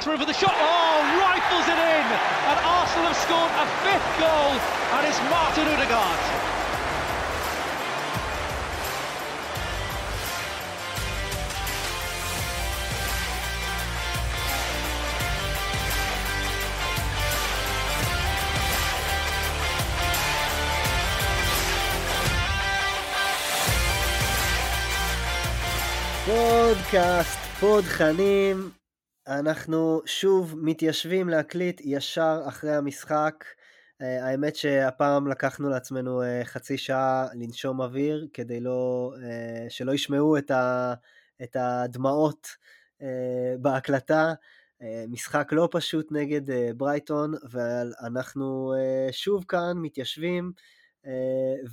makes room for the shot. Oh, rifles it in. And Arsenal have scored a fifth goal, and it's Martin Odegaard. פודקאסט, פודחנים, אנחנו שוב מתיישבים להקליט ישר אחרי המשחק. Uh, האמת שהפעם לקחנו לעצמנו uh, חצי שעה לנשום אוויר כדי לא, uh, שלא ישמעו את, ה, את הדמעות בהקלטה. משחק לא פשוט נגד ברייטון, ואנחנו שוב כאן מתיישבים,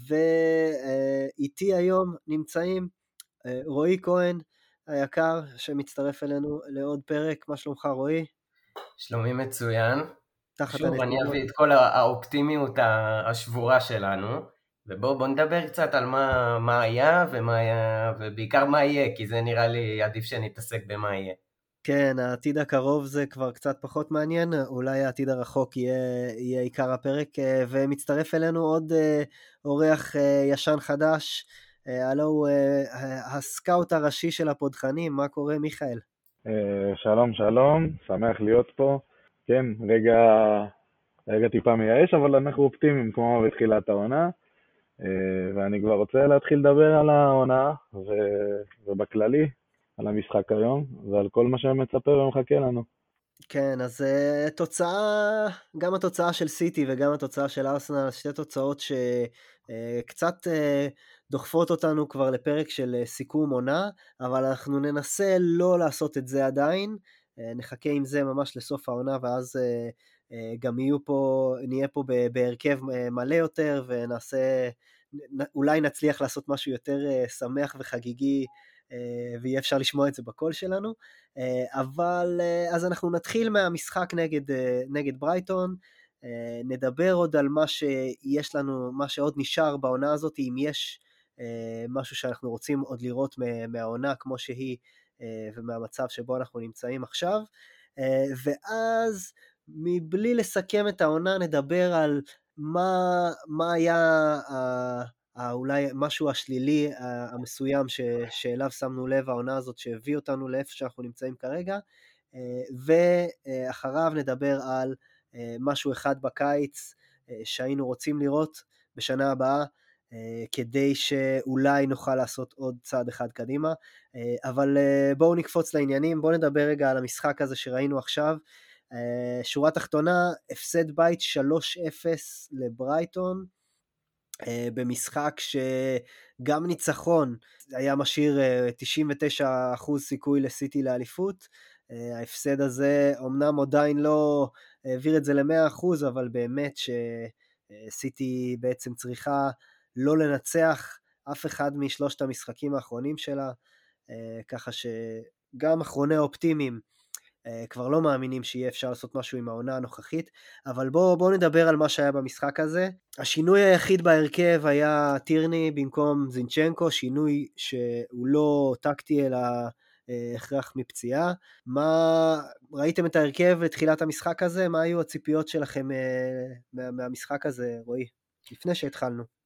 ואיתי היום נמצאים רועי כהן, היקר שמצטרף אלינו לעוד פרק, מה שלומך רועי? שלומי מצוין. שוב אני אביא את כל האופטימיות השבורה שלנו, ובואו נדבר קצת על מה, מה היה ומה היה, ובעיקר מה יהיה, כי זה נראה לי עדיף שנתעסק במה יהיה. כן, העתיד הקרוב זה כבר קצת פחות מעניין, אולי העתיד הרחוק יהיה, יהיה עיקר הפרק, ומצטרף אלינו עוד אה, אורח אה, ישן חדש, אה, הלו הוא הסקאוט הראשי של הפודחנים, מה קורה מיכאל? שלום, שלום, שמח להיות פה. כן, רגע, רגע טיפה מייאש, אבל אנחנו אופטימיים כמו בתחילת העונה, ואני כבר רוצה להתחיל לדבר על העונה, ו... ובכללי, על המשחק היום, ועל כל מה שמצפה ומחכה לנו. כן, אז uh, תוצאה, גם התוצאה של סיטי וגם התוצאה של ארסנל, שתי תוצאות שקצת uh, uh, דוחפות אותנו כבר לפרק של uh, סיכום עונה, אבל אנחנו ננסה לא לעשות את זה עדיין, uh, נחכה עם זה ממש לסוף העונה, ואז uh, גם יהיו פה, נהיה פה בהרכב מלא יותר, ונעשה, אולי נצליח לעשות משהו יותר שמח וחגיגי אה, ויהיה אפשר לשמוע את זה בקול שלנו. אה, אבל אה, אז אנחנו נתחיל מהמשחק נגד, נגד ברייטון, נדבר עוד על מה שיש לנו, מה שעוד נשאר בעונה הזאת, אם יש משהו שאנחנו רוצים עוד לראות מהעונה כמו שהיא ומהמצב שבו אנחנו נמצאים עכשיו. ואז מבלי לסכם את העונה נדבר על מה, מה היה אולי משהו השלילי המסוים ש, שאליו שמנו לב העונה הזאת שהביא אותנו לאיפה שאנחנו נמצאים כרגע אה, ואחריו נדבר על אה, משהו אחד בקיץ אה, שהיינו רוצים לראות בשנה הבאה כדי שאולי נוכל לעשות עוד צעד אחד קדימה. אבל בואו נקפוץ לעניינים בואו נדבר רגע על המשחק הזה שראינו עכשיו. שורה תחתונה הפסד בית 3-0 לברייטון. אה, במשחק שגם ניצחון היה משאיר 99% אה, סיכוי לסיטי לאליפות. אה, ההפסד הזה אמנם עדיין לא העביר את זה ל-100%, אבל באמת שסיטי בעצם צריכה לא לנצח אף אחד משלושת המשחקים האחרונים שלה, ככה שגם אחרוני האופטימיים אה, כבר לא מאמינים שיהיה אפשר לעשות משהו עם העונה הנוכחית, אבל בואו בוא נדבר על מה שהיה במשחק הזה. השינוי היחיד בהרכב היה טירני במקום זינצ'נקו, שינוי שהוא לא טקטי אלא אה, הכרח מפציעה. מה, ראיתם את ההרכב לתחילת המשחק הזה? מה היו הציפיות שלכם אה, מה, מהמשחק הזה, רועי? לפני שהתחלנו.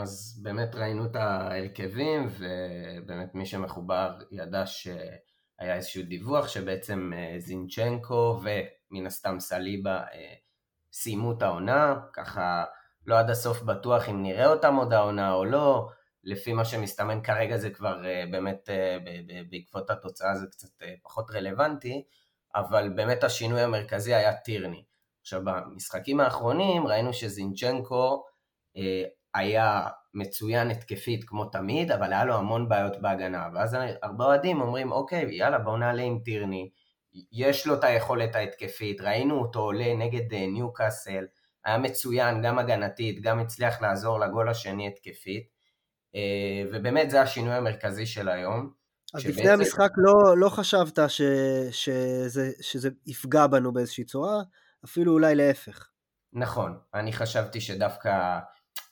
אז באמת ראינו את ההרכבים, ובאמת מי שמחובר ידע ש... היה איזשהו דיווח שבעצם אה, זינצ'נקו ומן הסתם סליבה אה, סיימו את העונה, ככה לא עד הסוף בטוח אם נראה אותם עוד העונה או לא, לפי מה שמסתמן כרגע זה כבר אה, באמת בעקבות התוצאה זה קצת פחות רלוונטי, אבל באמת השינוי המרכזי היה טירני. עכשיו במשחקים האחרונים ראינו שזינצ'נקו היה מצוין התקפית כמו תמיד, אבל היה לו המון בעיות בהגנה. ואז הרבה אוהדים אומרים, אוקיי, יאללה, בואו נעלה עם טירני. יש לו את היכולת ההתקפית, ראינו אותו עולה נגד אה, ניו קאסל, היה מצוין, גם הגנתית, גם הצליח לעזור לגול השני התקפית. אה, ובאמת זה השינוי המרכזי של היום. אז. לפני המשחק לא, לא חשבת ש, שזה, שזה יפגע בנו באיזושהי צורה, אפילו אולי להפך. נכון, אני חשבתי שדווקא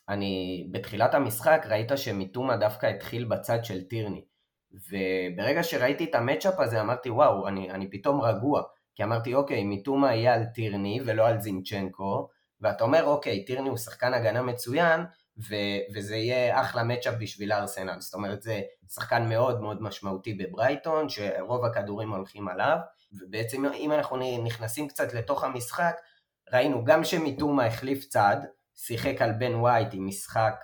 אני, בתחילת המשחק ראית שמיטומה דווקא התחיל בצד של טירני. וברגע שראיתי את המצ'אפ הזה אמרתי וואו, אני, אני פתאום רגוע. כי אמרתי, אוקיי, מיטומה יהיה על טירני ולא על זינצ'נקו, ואתה אומר, אוקיי, טירני הוא שחקן הגנה מצוין, ו- וזה יהיה אחלה מצ'אפ בשביל ארסנל. זאת אומרת, זה שחקן מאוד מאוד משמעותי בברייטון, שרוב הכדורים הולכים עליו, ובעצם אם אנחנו נכנסים קצת לתוך המשחק, ראינו גם שמיטומה החליף צד, שיחק על בן ווייט עם משחק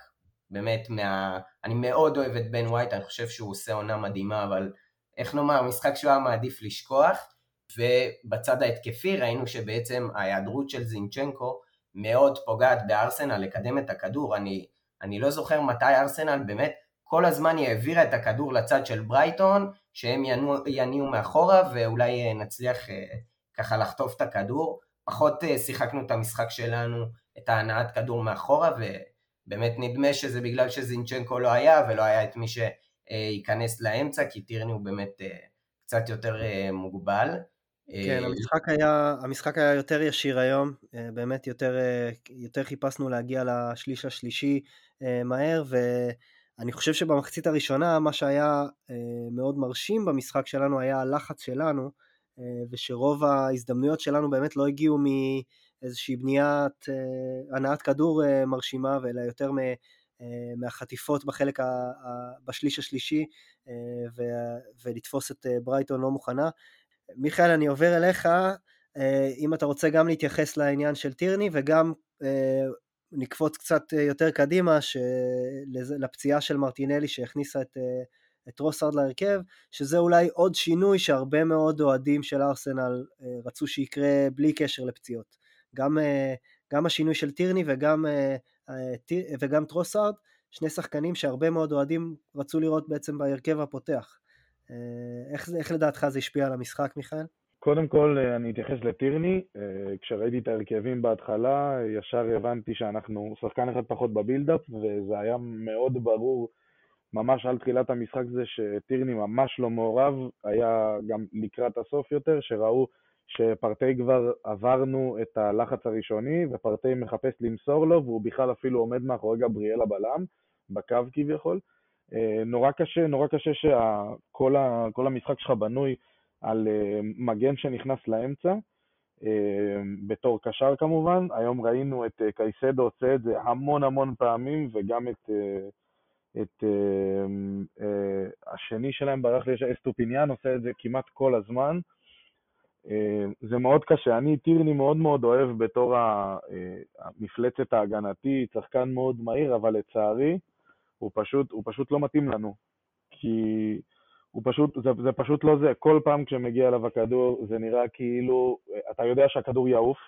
באמת מה... אני מאוד אוהב את בן ווייט, אני חושב שהוא עושה עונה מדהימה, אבל איך נאמר, משחק שהוא היה מעדיף לשכוח, ובצד ההתקפי ראינו שבעצם ההיעדרות של זינצ'נקו מאוד פוגעת בארסנל לקדם את הכדור. אני, אני לא זוכר מתי ארסנל באמת כל הזמן היא העבירה את הכדור לצד של ברייטון, שהם יניעו, יניעו מאחורה ואולי אה, נצליח אה, ככה לחטוף את הכדור. פחות אה, שיחקנו את המשחק שלנו, את ההנעת כדור מאחורה, ובאמת נדמה שזה בגלל שזינצ'נקו לא היה, ולא היה את מי שייכנס לאמצע, כי טירני הוא באמת קצת יותר מוגבל. כן, המשחק היה, המשחק היה יותר ישיר היום, באמת יותר, יותר חיפשנו להגיע לשליש השלישי מהר, ואני חושב שבמחצית הראשונה מה שהיה מאוד מרשים במשחק שלנו היה הלחץ שלנו, ושרוב ההזדמנויות שלנו באמת לא הגיעו מאיזושהי בניית הנעת כדור מרשימה, אלא יותר מהחטיפות בחלק, ה, בשליש השלישי, ולתפוס את ברייטון לא מוכנה. מיכאל, אני עובר אליך, אה, אם אתה רוצה גם להתייחס לעניין של טירני וגם אה, נקפוץ קצת יותר קדימה לפציעה של מרטינלי שהכניסה את, אה, את טרוסארד להרכב, שזה אולי עוד שינוי שהרבה מאוד אוהדים של ארסנל רצו שיקרה בלי קשר לפציעות. גם, גם השינוי של טירני וגם, וגם טרוסארד, שני שחקנים שהרבה מאוד אוהדים רצו לראות בעצם בהרכב הפותח. אה, איך, איך לדעתך זה השפיע על המשחק, מיכאל? קודם כל, אה, אני אתייחס לטירני. אה, כשראיתי את ההרכבים בהתחלה, ישר הבנתי שאנחנו שחקן אחד פחות ב build-up, וזה היה מאוד ברור ממש על תחילת המשחק זה שטירני ממש לא מעורב, היה גם לקראת הסוף יותר, שראו שפרטי כבר עברנו את הלחץ הראשוני, ופרטי מחפש למסור לו, והוא בכלל אפילו עומד מאחורי גבריאל הבלם, בקו כביכול. אה, נורא קשה, נורא קשה שכל המשחק שלך בנוי על אה, מגן שנכנס לאמצע, אה, בתור קשר כמובן. היום ראינו את קייסדו עושה את זה המון המון פעמים, וגם את, את השני שלהם ברח לי, אסטופיניאן עושה את זה כמעט כל הזמן. זה מאוד קשה. אני, טירני מאוד מאוד אוהב בתור המפלצת ההגנתית, שחקן מאוד מהיר, אבל לצערי, הוא פשוט, הוא פשוט לא מתאים לנו. כי הוא פשוט, זה, זה פשוט לא זה. כל פעם כשמגיע אליו הכדור, זה נראה כאילו, אתה יודע שהכדור יעוף,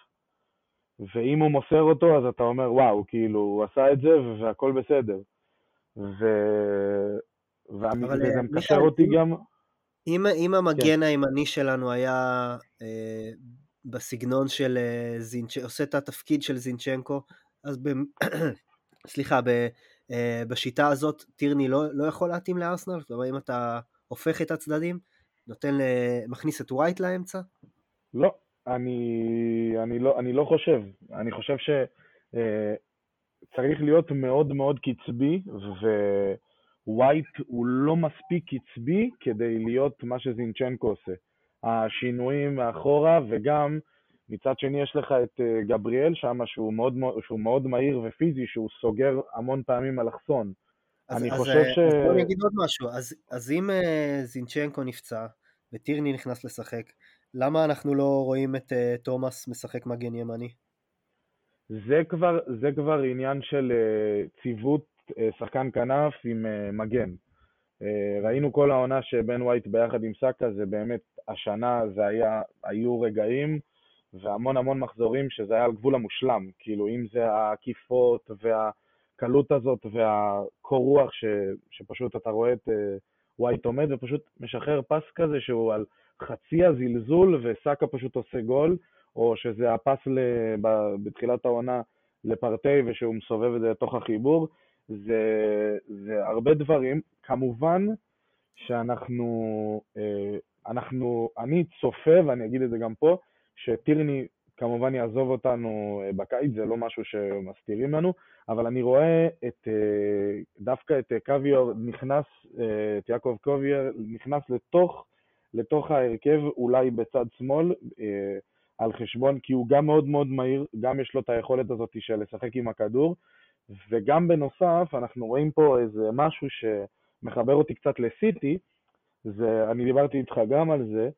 ואם הוא מוסר אותו, אז אתה אומר, וואו, כאילו, הוא עשה את זה והכל בסדר. ו... וזה מקשר אותי גם... אם, אם המגן כן. הימני שלנו היה אה, בסגנון של אה, זינצ'נקו, עושה את התפקיד של זינצ'נקו, אז ב... סליחה, ב... אה, בשיטה הזאת טירני לא, לא יכול להתאים לארסנל? כלומר אם אתה הופך את הצדדים, נותן, מכניס את ווייט לאמצע? לא, אני, אני, לא, אני לא חושב. אני חושב שצריך אה, להיות מאוד מאוד קצבי, ווייט הוא לא מספיק קצבי כדי להיות מה שזינצ'נקו עושה. השינויים מאחורה וגם מצד שני יש לך את אה, גבריאל שם, שהוא מאוד, שהוא מאוד מהיר ופיזי, שהוא סוגר המון פעמים אלכסון. אני אז, חושב אז, ש... אז בוא נגיד עוד משהו, אז, אז אם uh, זינצ'נקו נפצע וטירני נכנס לשחק, למה אנחנו לא רואים את uh, תומאס משחק מגן ימני? זה כבר, זה כבר עניין של uh, ציוות שחקן כנף עם uh, מגן. Uh, ראינו כל העונה שבן ווייט ביחד עם סאקה, זה באמת, השנה זה היה, היו רגעים והמון המון מחזורים שזה היה על גבול המושלם, כאילו אם זה העקיפות והקלות הזאת והקור רוח ש, שפשוט אתה רואה את ווייט עומד ופשוט משחרר פס כזה שהוא על חצי הזלזול וסאקה פשוט עושה גול, או שזה הפס ב, בתחילת העונה לפרטי ושהוא מסובב את זה לתוך החיבור, זה, זה הרבה דברים. כמובן שאנחנו, uh, אנחנו, אני צופה, ואני אגיד את זה גם פה, שטירני כמובן יעזוב אותנו אה, בקיץ, זה לא משהו שמסתירים לנו, אבל אני רואה את, אה, דווקא את קוויור נכנס, אה, את יעקב קוויור נכנס לתוך לתוך ההרכב, אולי בצד שמאל, אה, על חשבון, כי הוא גם מאוד מאוד מהיר, גם יש לו את היכולת הזאת של לשחק עם הכדור, וגם בנוסף, אנחנו רואים פה איזה משהו שמחבר אותי קצת לסיטי, זה, אני דיברתי איתך גם על זה,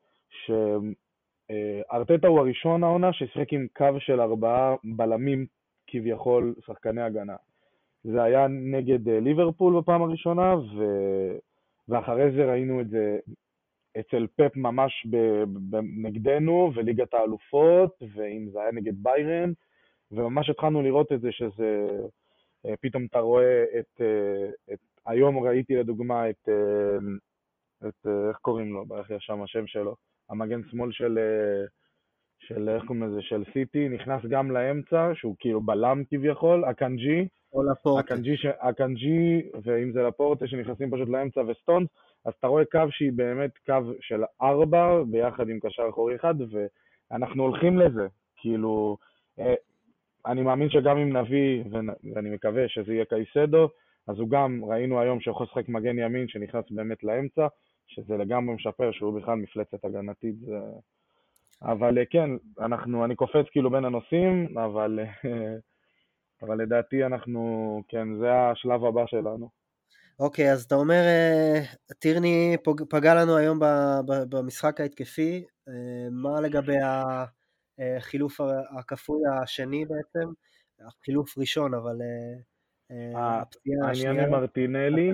שארטטה הוא הראשון העונה ששיחק עם קו של ארבעה בלמים כביכול שחקני הגנה. זה היה נגד אה, ליברפול בפעם הראשונה, ו... ואחרי זה ראינו את זה אצל פפ ממש נגדנו, וליגת האלופות, ואם זה היה נגד ביירן, וממש התחלנו לראות את זה שזה, פתאום אתה רואה את, אה, את היום ראיתי לדוגמה את, את איך קוראים לו, ברח לי שם השם שלו, המגן שמאל של, של איך קוראים לזה, של סיטי, נכנס גם לאמצע, שהוא כאילו בלם כביכול, הקנג'י, או לפורטה. הקנג'י, ש... הקנג'י, ואם זה לפורטה שנכנסים פשוט לאמצע וסטונס, אז אתה רואה קו שהיא באמת קו של ארבע, ביחד עם קשר אחורי אחד, ואנחנו הולכים לזה. כאילו, אה, אני מאמין שגם אם נביא, ואני מקווה שזה יהיה קייסדו, אז הוא גם, ראינו היום שהוא יכול לשחק מגן ימין שנכנס באמת לאמצע, שזה לגמרי משפר שהוא בכלל מפלצת הגנתית. זה... אבל אה, כן, אנחנו, אני קופץ כאילו בין הנושאים, אבל אה, אבל לדעתי אנחנו, כן, זה השלב הבא שלנו. אוקיי, אז אתה אומר, אה, טירני פגע לנו היום במשחק ההתקפי, מה לגבי החילוף הכפוי השני בעצם? חילוף ראשון, אבל אה, הפציעה השנייה... העניין מרטינלי.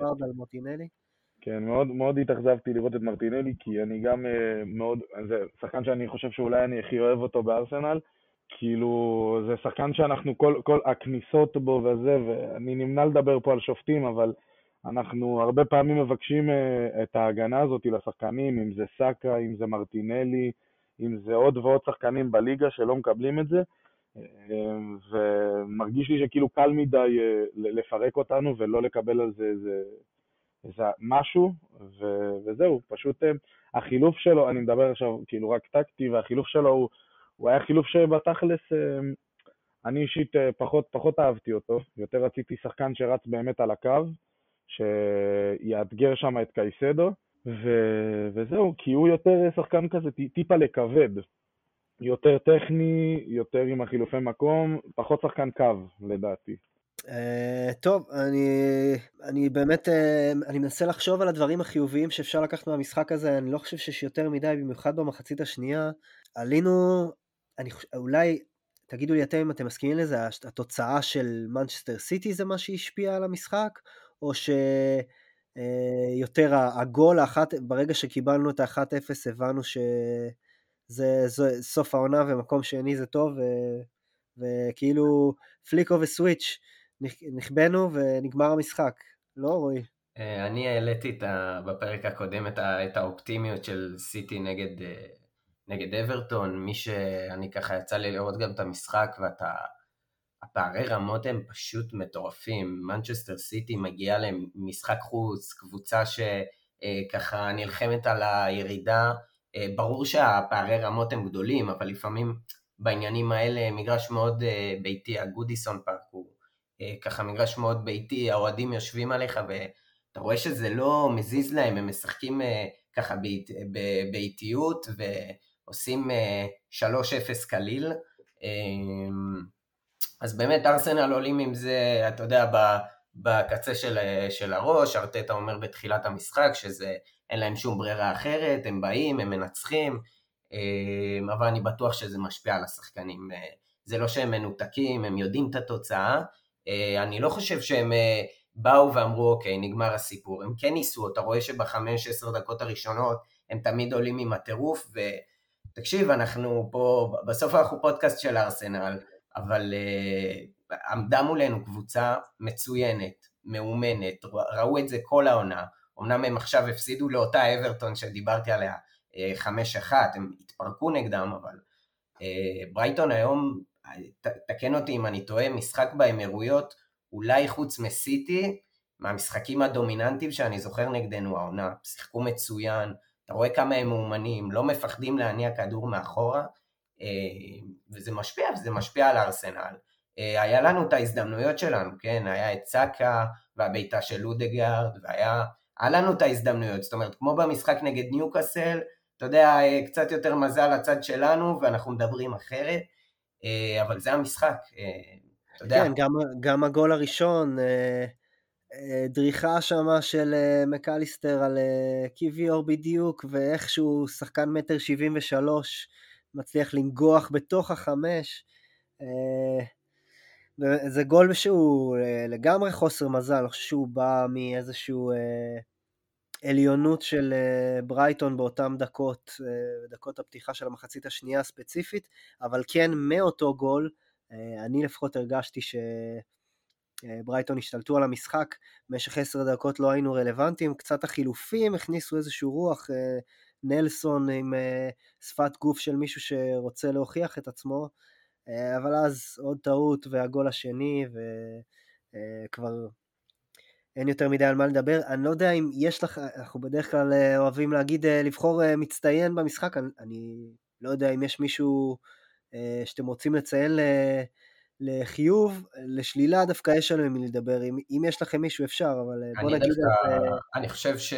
על מרטינלי. כן, מאוד, מאוד התאכזבתי לראות את מרטינלי, כי אני גם מאוד, זה שחקן שאני חושב שאולי אני הכי אוהב אותו בארסנל, כאילו, זה שחקן שאנחנו, כל, כל הכניסות בו וזה, ואני נמנע לדבר פה על שופטים, אבל אנחנו הרבה פעמים מבקשים uh, את ההגנה הזאת לשחקנים, אם זה סאקה, אם זה מרטינלי, אם זה עוד ועוד שחקנים בליגה שלא מקבלים את זה, uh, ומרגיש לי שכאילו קל מדי uh, לפרק אותנו ולא לקבל על זה איזה, איזה משהו, ו, וזהו, פשוט uh, החילוף שלו, אני מדבר עכשיו כאילו רק טקטי, והחילוף שלו הוא... הוא היה חילוף שבתכלס אה, אני אישית אה, פחות, פחות אהבתי אותו, יותר רציתי שחקן שרץ באמת על הקו, שיאתגר שם את קייסדו, ו... וזהו, כי הוא יותר שחקן כזה טיפה לכבד, יותר טכני, יותר עם החילופי מקום, פחות שחקן קו לדעתי. Uh, טוב, אני, אני באמת, uh, אני מנסה לחשוב על הדברים החיוביים שאפשר לקחת מהמשחק הזה, אני לא חושב שיש יותר מדי, במיוחד במחצית השנייה. עלינו אני חושב, אולי, תגידו לי אתם אם אתם מסכימים לזה, התוצאה של מנצ'סטר סיטי זה מה שהשפיע על המשחק, או שיותר אה, הגול, האחת, ברגע שקיבלנו את ה-1-0 הבנו שזה זה, סוף העונה ומקום שני זה טוב, ו, וכאילו פליקו וסוויץ', נכבנו ונגמר המשחק, לא רועי? אה, אני העליתי בפרק הקודם את האופטימיות של סיטי נגד אה, נגד אברטון, מי שאני ככה יצא לי לראות גם את המשחק ואתה... הפערי רמות הם פשוט מטורפים. מנצ'סטר סיטי מגיעה למשחק חוץ, קבוצה שככה אה, נלחמת על הירידה. אה, ברור שהפערי רמות הם גדולים, אבל לפעמים בעניינים האלה מגרש מאוד אה, ביתי, הגודיסון פארק הוא ככה מגרש מאוד ביתי, האוהדים יושבים עליך ואתה רואה שזה לא מזיז להם, הם משחקים ככה באיטיות ו... עושים 3-0 אה, קליל. אז באמת ארסנל עולים עם זה, אתה יודע, בקצה של, של הראש, ארטטה אומר בתחילת המשחק שזה אין להם שום ברירה אחרת, הם באים, הם מנצחים, אמ, אבל אני בטוח שזה משפיע על השחקנים. אה, זה לא שהם מנותקים, הם יודעים את התוצאה. אה, אני לא חושב שהם באו ואמרו, אוקיי, נגמר הסיפור. הם כן ניסו, אתה רואה שבחמש, עשר דקות הראשונות הם תמיד עולים עם הטירוף, תקשיב, אנחנו פה, בסוף אנחנו פודקאסט של ארסנל, אבל uh, עמדה מולנו קבוצה מצוינת, מאומנת, ראו את זה כל העונה. אמנם הם עכשיו הפסידו לאותה אברטון שדיברתי עליה, uh, חמש אחת, הם התפרקו נגדם, אבל uh, ברייטון היום, ת, תקן אותי אם אני טועה, משחק באמירויות, אולי חוץ מסיטי, מהמשחקים הדומיננטיים שאני זוכר נגדנו העונה, שיחקו מצוין, אתה רואה כמה הם מאומנים, לא מפחדים להניע כדור מאחורה, אה, וזה משפיע, וזה משפיע על הארסנל. אה, היה לנו את ההזדמנויות שלנו, כן? היה את סאקה והבעיטה של לודגרד, והיה היה לנו את ההזדמנויות, זאת אומרת, כמו במשחק נגד ניוקאסל, אתה יודע, קצת יותר מזל לצד שלנו, ואנחנו מדברים אחרת, אבל זה המשחק, אתה יודע. כן, גם, גם הגול הראשון, דריכה שמה של מקליסטר על קיוויור בדיוק, ואיכשהו שחקן מטר שבעים ושלוש מצליח לנגוח בתוך החמש. זה גול שהוא לגמרי חוסר מזל, אני חושב שהוא בא מאיזשהו עליונות של ברייטון באותן דקות, דקות הפתיחה של המחצית השנייה הספציפית, אבל כן מאותו גול, אני לפחות הרגשתי ש... ברייטון השתלטו על המשחק, במשך עשר דקות לא היינו רלוונטיים, קצת החילופים הכניסו איזשהו רוח, נלסון עם שפת גוף של מישהו שרוצה להוכיח את עצמו, אבל אז עוד טעות והגול השני, וכבר אין יותר מדי על מה לדבר. אני לא יודע אם יש לך, אנחנו בדרך כלל אוהבים להגיד לבחור מצטיין במשחק, אני, אני לא יודע אם יש מישהו שאתם רוצים לציין לחיוב, לשלילה דווקא יש לנו עם מי לדבר, אם, אם יש לכם מישהו אפשר, אבל בוא נגיד דווקא, את זה. אני חושב ש...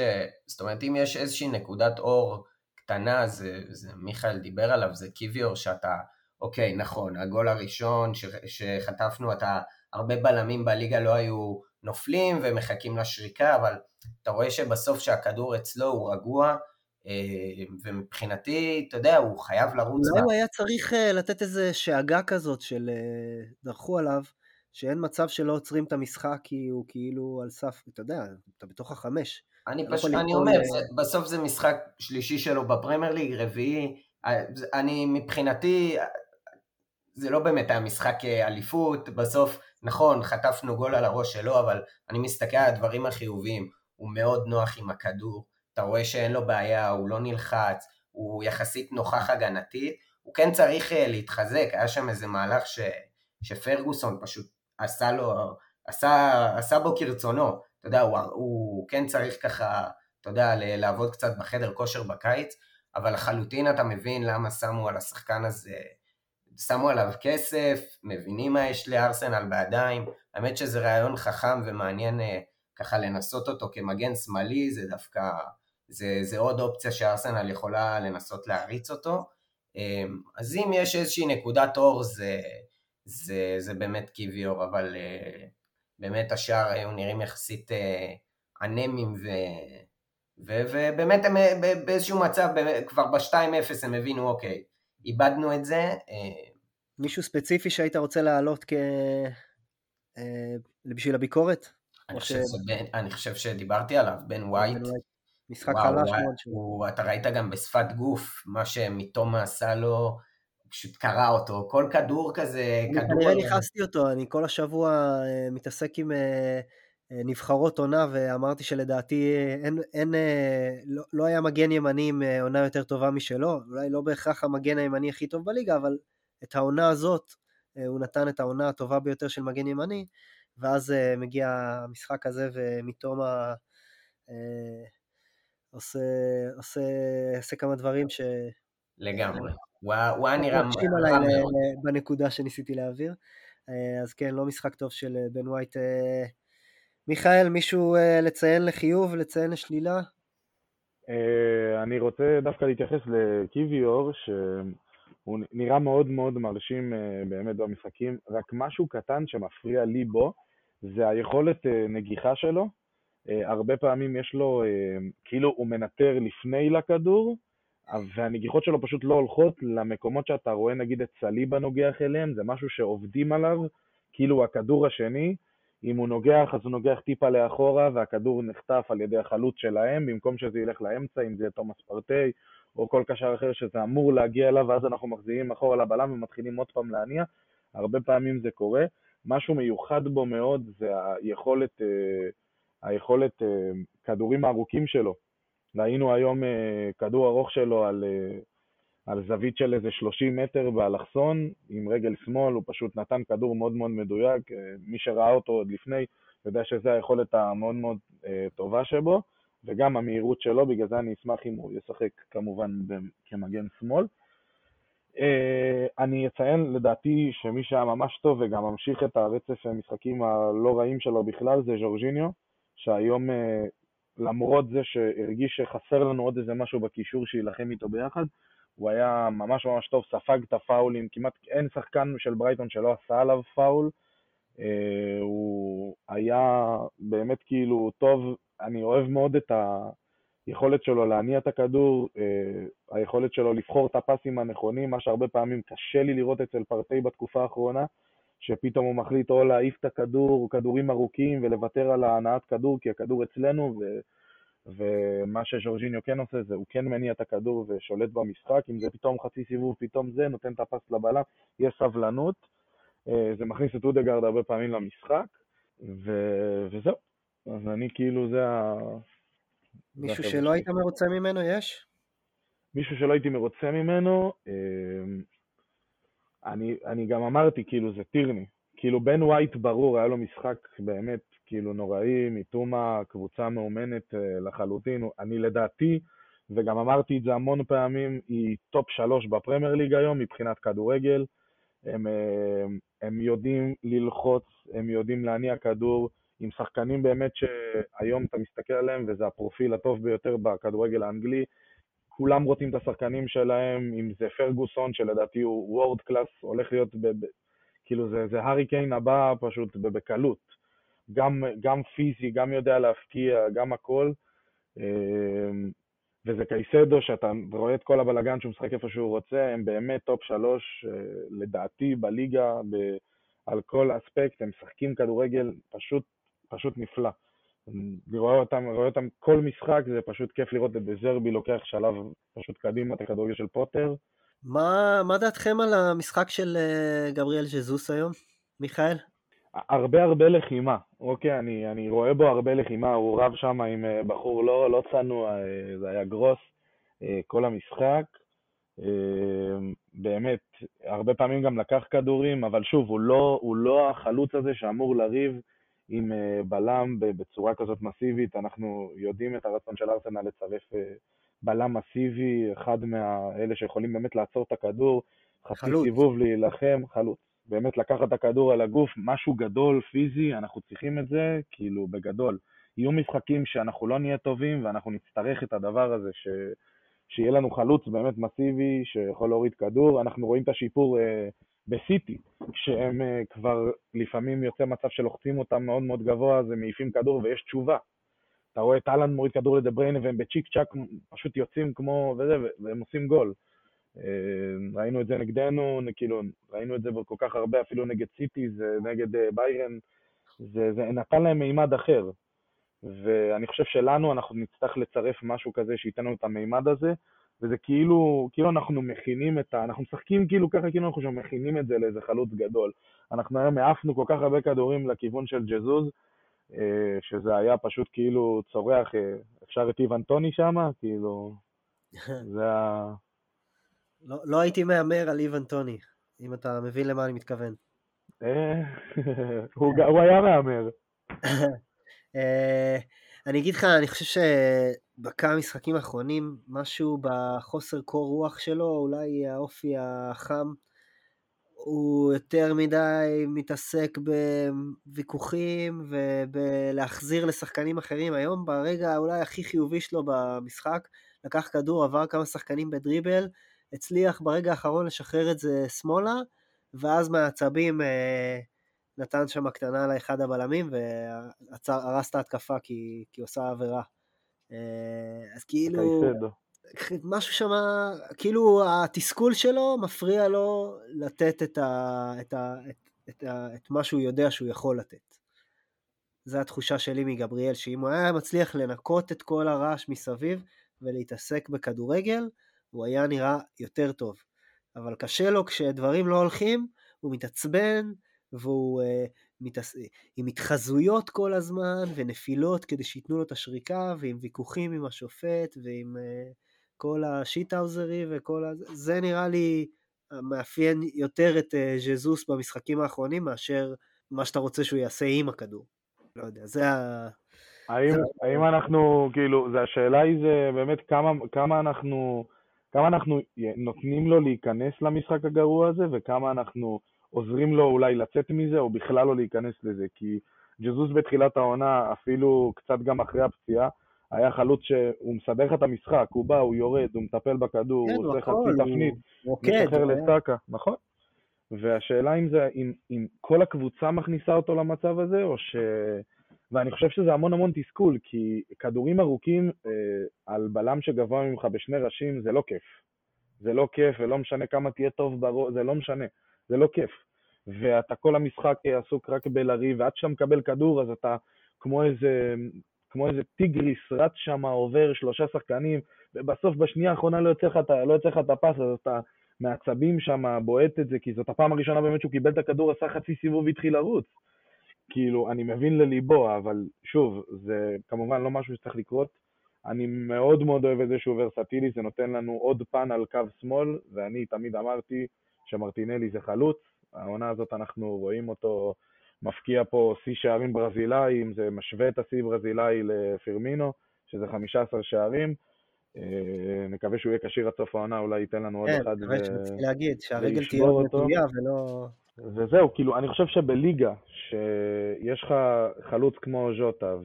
זאת אומרת, אם יש איזושהי נקודת אור קטנה, זה, זה מיכאל דיבר עליו, זה קיוויור שאתה, אוקיי, נכון, הגול הראשון ש, שחטפנו, אתה, הרבה בלמים בליגה לא היו נופלים ומחכים לשריקה, אבל אתה רואה שבסוף שהכדור אצלו הוא רגוע, אה, ומבחינתי, אתה יודע, הוא חייב לרוץ. אולי הוא היה צריך אה, לתת איזה שאגה כזאת של אה, דרכו עליו, שאין מצב שלא עוצרים את המשחק כי הוא כאילו על סף, אתה יודע, אתה בתוך החמש. אני לא פשוט, אני אומר, זה, בסוף זה משחק שלישי שלו בפרמייר ליג, רביעי, אני מבחינתי, זה לא באמת היה משחק אליפות, בסוף, נכון, חטפנו גול על הראש שלו, אבל אני מסתכל על הדברים החיוביים, הוא מאוד נוח עם הכדור, אתה רואה שאין לו בעיה, הוא לא נלחץ, הוא יחסית נוכח הגנתית, הוא כן צריך אה, להתחזק, היה שם איזה מהלך ש, שפרגוסון פשוט עשה לו, עשה, עשה בו כרצונו, אתה יודע, הוא, הוא כן צריך ככה, אתה יודע, לעבוד קצת בחדר כושר בקיץ, אבל לחלוטין אתה מבין למה שמו על השחקן הזה, שמו עליו כסף, מבינים מה יש לארסנל בידיים, האמת שזה רעיון חכם ומעניין אה, ככה לנסות אותו כמגן שמאלי, זה דווקא זה, זה עוד אופציה שארסנל יכולה לנסות להריץ אותו. אמ, אז אם יש איזושהי נקודת אור זה, זה, זה באמת קיוויור, אבל אה, באמת השאר היו נראים יחסית אה, אנמים ו... ו, ובאמת הם אה, באיזשהו מצב, כבר ב-2-0 הם הבינו, אוקיי, איבדנו את זה. מישהו ספציפי שהיית רוצה להעלות כ... בשביל הביקורת? אני חושב, ש... אני חושב שדיברתי עליו, בן ווייט. משחק חלש מאוד שלו. אתה ראית גם בשפת גוף, מה שמתומה עשה לו, פשוט קרע אותו, כל כדור כזה, אני כדור... כנראה נכנסתי אותו, אני כל השבוע אה, מתעסק עם אה, אה, נבחרות עונה, ואמרתי שלדעתי אין, אין, לא, לא היה מגן ימני עם עונה יותר טובה משלו, אולי לא בהכרח המגן הימני הכי טוב בליגה, אבל את העונה הזאת, הוא נתן את העונה הטובה ביותר של מגן ימני, ואז מגיע המשחק הזה ומתומה... עושה, עושה, עושה כמה דברים ש... לגמרי. הוא היה נראה... בנקודה שניסיתי להעביר. אה, אז כן, לא משחק טוב של אה, בן ווייט. אה, מיכאל, מישהו לציין לחיוב, לציין לשלילה? אני רוצה דווקא להתייחס לקיוויור, שהוא נראה מאוד מאוד מרשים באמת במשחקים, רק משהו קטן שמפריע לי בו, זה היכולת נגיחה שלו. אה, הרבה פעמים יש לו, אה, כאילו הוא מנטר לפני לכדור, והנגיחות שלו פשוט לא הולכות למקומות שאתה רואה נגיד את סליבה נוגח אליהם, זה משהו שעובדים עליו, כאילו הכדור השני, אם הוא נוגח אז הוא נוגח טיפה לאחורה והכדור נחטף על ידי החלוץ שלהם, במקום שזה ילך לאמצע, אם זה תומאס פרטי או כל קשר אחר שזה אמור להגיע אליו, ואז אנחנו מחזירים אחורה לבלם ומתחילים עוד פעם להניע, הרבה פעמים זה קורה. משהו מיוחד בו מאוד זה היכולת... אה, היכולת אה, כדורים הארוכים שלו. ראינו היום אה, כדור ארוך שלו על, אה, על זווית של איזה 30 מטר באלכסון, עם רגל שמאל, הוא פשוט נתן כדור מאוד מאוד מדויק. מי שראה אותו עוד לפני יודע שזו היכולת המאוד מאוד טובה שבו, וגם המהירות שלו, בגלל זה אני אשמח אם הוא ישחק כמובן כמגן שמאל. אני אציין לדעתי שמי שהיה ממש טוב וגם ממשיך את הרצף המשחקים הלא רעים שלו בכלל זה ז'ורג'יניו. שהיום אה, למרות זה שהרגיש שחסר לנו עוד איזה משהו בקישור שיילחם איתו ביחד, הוא היה ממש ממש טוב, ספג את הפאולים, כמעט אין שחקן של ברייטון שלא עשה עליו פאול. אה, הוא היה באמת כאילו טוב, אני אוהב מאוד את היכולת שלו להניע את הכדור, אה, היכולת שלו לבחור את הפסים הנכונים, מה שהרבה פעמים קשה לי לראות אצל פרטי בתקופה האחרונה, שפתאום הוא מחליט או להעיף את הכדור, כדורים ארוכים, ולוותר על ההנעת כדור, כי הכדור אצלנו, ו... ומה שז'ורג'יניו כן עושה זה הוא כן מניע את הכדור ושולט במשחק, אם זה פתאום חצי סיבוב, פתאום זה, נותן את הפס לבלם, יש סבלנות, אה, זה מכניס את אודגרד הרבה פעמים למשחק, ו... וזהו. אז אני כאילו, זה ה... מישהו שלא היית מרוצה ממנו, יש? מישהו שלא הייתי מרוצה ממנו, אה, אני, אני גם אמרתי, כאילו, זה טירני. כאילו, בן ווייט ברור, היה לו משחק באמת, כאילו, נוראי, מיטומה, קבוצה מאומנת אה, לחלוטין. אני לדעתי, וגם אמרתי את זה המון פעמים, היא top שלוש בפרמייר ליג היום מבחינת כדורגל. הם, אה, הם יודעים ללחוץ, הם יודעים להניע כדור, עם שחקנים באמת שהיום אתה מסתכל עליהם, וזה הפרופיל הטוב ביותר בכדורגל האנגלי. כולם רוצים את השחקנים שלהם, אם זה פרגוסון, שלדעתי הוא world class, הולך להיות, ב, ב, כאילו זה, זה הארי קיין הבא פשוט בקלות. גם, גם פיזי, גם יודע להבקיע, גם הכל. אה, וזה קייסדו, שאתה רואה את כל הבלגן שהוא משחק איפה שהוא רוצה, הם באמת top שלוש, אה, לדעתי, בליגה, ב, על כל אספקט, הם משחקים כדורגל פשוט, פשוט נפלא. אני רואה אותם, רואה אותם כל משחק, זה פשוט כיף לראות את דזרבי לוקח שלב פשוט קדימה את הכדורגל של פוטר. מה, מה דעתכם על המשחק של אה, גבריאל ז'זוס היום, מיכאל? הרבה הרבה לחימה, אוקיי, אני, אני רואה בו הרבה לחימה, הוא רב שם עם אה, בחור לא, לא צנוע, אה, זה היה גרוס כל המשחק. באמת, הרבה פעמים גם לקח כדורים, אבל שוב, הוא לא, הוא לא החלוץ הזה שאמור לריב עם בלם בצורה כזאת מסיבית. אנחנו יודעים את הרצון של ארסנל לצרף בלם מסיבי, אחד מאלה שיכולים באמת לעצור את הכדור, חצי סיבוב להילחם, חלוץ. באמת לקחת את הכדור על הגוף, משהו גדול, פיזי, אנחנו צריכים את זה, כאילו, בגדול. יהיו משחקים שאנחנו לא נהיה טובים ואנחנו נצטרך את הדבר הזה, ש... שיהיה לנו חלוץ באמת מסיבי שיכול להוריד כדור. אנחנו רואים את השיפור אה, בסיטי, שהם אה, כבר לפעמים יוצא מצב שלוחצים אותם מאוד מאוד גבוה, אז הם מעיפים כדור ויש תשובה. אתה רואה את אהלן מוריד כדור לדבריינה והם בצ'יק צ'אק פשוט יוצאים כמו וזה, והם עושים גול. אה, ראינו את זה נגדנו, כאילו, ראינו את זה כל כך הרבה, אפילו נגד סיטי, זה נגד אה, ביירן, זה, זה נתן להם מימד אחר. ואני חושב שלנו אנחנו נצטרך לצרף משהו כזה שייתן לנו את המימד הזה, וזה כאילו, כאילו אנחנו מכינים את ה... אנחנו משחקים כאילו ככה, כאילו אנחנו מכינים את זה לאיזה חלוץ גדול. אנחנו היום העפנו כל כך הרבה כדורים לכיוון של ג'זוז, אה, שזה היה פשוט כאילו צורח, אפשר את איוון טוני שם, כאילו, זה ה... לא, לא הייתי מהמר על איוון טוני, אם אתה מבין למה אני מתכוון. אה, הוא היה מהמר. אני אגיד לך, אני חושב שבכמה משחקים האחרונים, משהו בחוסר קור רוח שלו, אולי האופי החם, הוא יותר מדי מתעסק בוויכוחים ובלהחזיר לשחקנים אחרים. היום, ברגע אולי הכי חיובי שלו במשחק, לקח כדור, עבר כמה שחקנים בדריבל, הצליח ברגע האחרון לשחרר את זה שמאלה, ואז מהעצבים אה, נתן שם הקטנה לאחד הבלמים והרס את ההתקפה כי, כי עושה עבירה. אה, אז כאילו, משהו שם, כאילו התסכול שלו מפריע לו לתת את, ה, את, ה, את, את, ה, את מה שהוא יודע שהוא יכול לתת. זו התחושה שלי מגבריאל, שאם הוא היה מצליח לנקות את כל הרעש מסביב ולהתעסק בכדורגל, הוא היה נראה יותר טוב. אבל קשה לו כשדברים לא הולכים, הוא מתעצבן, והוא uh, מתעס... עם התחזויות כל הזמן, ונפילות כדי שייתנו לו את השריקה, ועם ויכוחים עם השופט, ועם uh, כל השיטהאוזרי וכל ה... זה נראה לי מאפיין יותר את uh, ז'זוס במשחקים האחרונים, מאשר מה שאתה רוצה שהוא יעשה עם הכדור. לא יודע, זה ה... האם, האם אנחנו, כאילו, זה השאלה היא זה באמת כמה, כמה אנחנו... כמה אנחנו נותנים לו להיכנס למשחק הגרוע הזה, וכמה אנחנו עוזרים לו אולי לצאת מזה, או בכלל לא להיכנס לזה. כי ג'זוס בתחילת העונה, אפילו קצת גם אחרי הפציעה, היה חלוץ שהוא מסדר לך את המשחק, הוא בא, הוא יורד, הוא מטפל בכדור, כן, הוא הוא עושה הכל, חצי הוא תפנית, רוקד. משחרר הוא היה- לסאקה, נכון. והשאלה אם זה, אם, אם כל הקבוצה מכניסה אותו למצב הזה, או ש... ואני חושב שזה המון המון תסכול, כי כדורים ארוכים אה, על בלם שגבוה ממך בשני ראשים זה לא כיף. זה לא כיף, ולא משנה כמה תהיה טוב בראש, זה לא משנה, זה לא כיף. ואתה כל המשחק עסוק רק בלריב, ועד שאתה מקבל כדור אז אתה כמו איזה, כמו איזה טיגריס רץ שם, עובר שלושה שחקנים, ובסוף בשנייה האחרונה לא יוצא לך את לא את הפס, אז אתה מעצבים שם, בועט את זה, כי זאת הפעם הראשונה באמת שהוא קיבל את הכדור, עשה חצי סיבוב והתחיל לרוץ. כאילו, אני מבין לליבו, אבל שוב, זה כמובן לא משהו שצריך לקרות. אני מאוד מאוד אוהב את זה שהוא ורסטילי, זה נותן לנו עוד פן על קו שמאל, ואני תמיד אמרתי שמרטינלי זה חלוץ. העונה הזאת אנחנו רואים אותו מפקיע פה שיא שערים ברזילאיים, זה משווה את השיא ברזילאי לפירמינו, שזה 15 שערים. אה, נקווה שהוא יהיה כשיר עד סוף העונה, אולי ייתן לנו עוד כן, אחד. מקווה ו- שנצא להגיד, שהרגל תהיה עוד. נטויה ולא... וזהו, כאילו, אני חושב שבליגה, שיש לך חלוץ כמו ז'וטה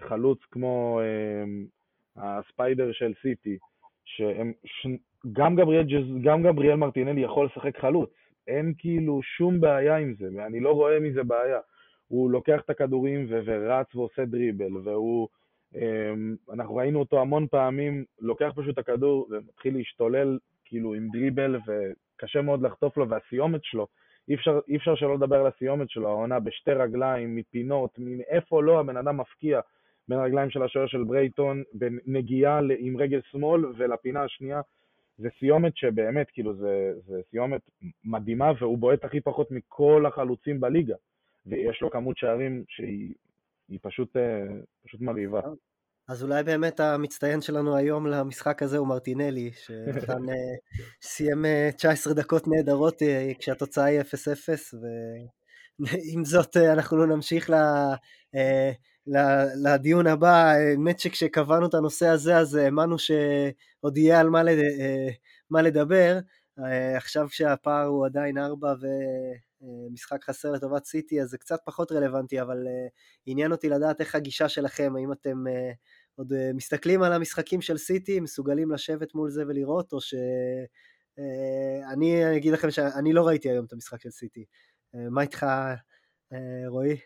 וחלוץ כמו אה, הספיידר של סיטי, שהם. גם, גבריאל, גם גבריאל מרטינלי יכול לשחק חלוץ, אין כאילו שום בעיה עם זה, ואני לא רואה מזה בעיה. הוא לוקח את הכדורים ו- ורץ ועושה דריבל, והוא, אמ, אנחנו ראינו אותו המון פעמים, לוקח פשוט את הכדור ומתחיל להשתולל כאילו עם דריבל, וקשה מאוד לחטוף לו, והסיומת שלו, אי אפשר, אי אפשר שלא לדבר על הסיומת שלו, העונה בשתי רגליים, מפינות, מאיפה לא הבן אדם מפקיע בין הרגליים של השוער של ברייטון, בנגיעה עם רגל שמאל ולפינה השנייה. זה סיומת שבאמת, כאילו, זה, זה סיומת מדהימה, והוא בועט הכי פחות מכל החלוצים בליגה. ויש לו כמות שערים שהיא היא פשוט, אה, פשוט מרהיבה. אז אולי באמת המצטיין שלנו היום למשחק הזה הוא מרטינלי, שנתן, אה, סיים אה, 19 דקות נהדרות אה, כשהתוצאה היא 0-0, ועם זאת אה, אנחנו לא נמשיך ל... אה, לדיון הבא, האמת שכשקבענו את הנושא הזה אז האמנו שעוד יהיה על מה, לד... אה, מה לדבר, אה, עכשיו כשהפער הוא עדיין 4 ומשחק חסר לטובת סיטי אז זה קצת פחות רלוונטי, אבל אה, עניין אותי לדעת איך הגישה שלכם, האם אתם אה, עוד אה, מסתכלים על המשחקים של סיטי, מסוגלים לשבת מול זה ולראות, או ש... אה, אני אגיד לכם שאני לא ראיתי היום את המשחק של סיטי. אה, מה איתך, אה, רועי?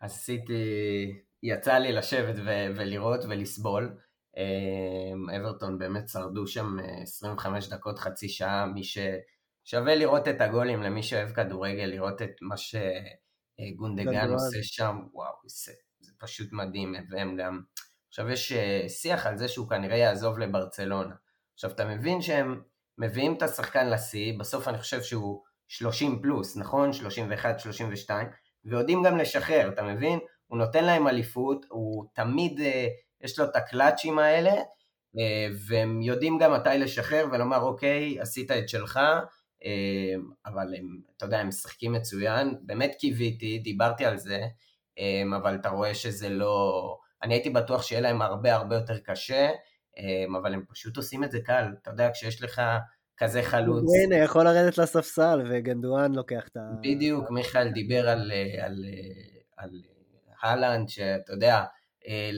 עשיתי, יצא לי לשבת ו- ולראות ולסבול. אה, אברטון באמת שרדו שם אה, 25 דקות, חצי שעה, מי ששווה לראות את הגולים למי שאוהב כדורגל, לראות את מה שגונדגן גונדואן. עושה שם, וואו, זה, זה פשוט מדהים, והם גם... עכשיו יש אה, שיח על זה שהוא כנראה יעזוב לברצלונה. עכשיו אתה מבין שהם מביאים את השחקן לשיא, בסוף אני חושב שהוא 30 פלוס, נכון? 31, 32, ויודעים גם לשחרר, אתה מבין? הוא נותן להם אליפות, הוא תמיד, אה, יש לו את הקלאצ'ים האלה, אה, והם יודעים גם מתי לשחרר ולומר, אוקיי, עשית את שלך, אה, אבל הם, אתה יודע, הם משחקים מצוין, באמת קיוויתי, דיברתי על זה, אבל אתה רואה שזה לא... אני הייתי בטוח שיהיה להם הרבה הרבה יותר קשה, אבל הם פשוט עושים את זה קל, אתה יודע, כשיש לך כזה חלוץ. הנה, יכול לרדת לספסל, וגנדואן לוקח את ה... בדיוק, מיכאל דיבר על, על, על הלנד, שאתה יודע, אה,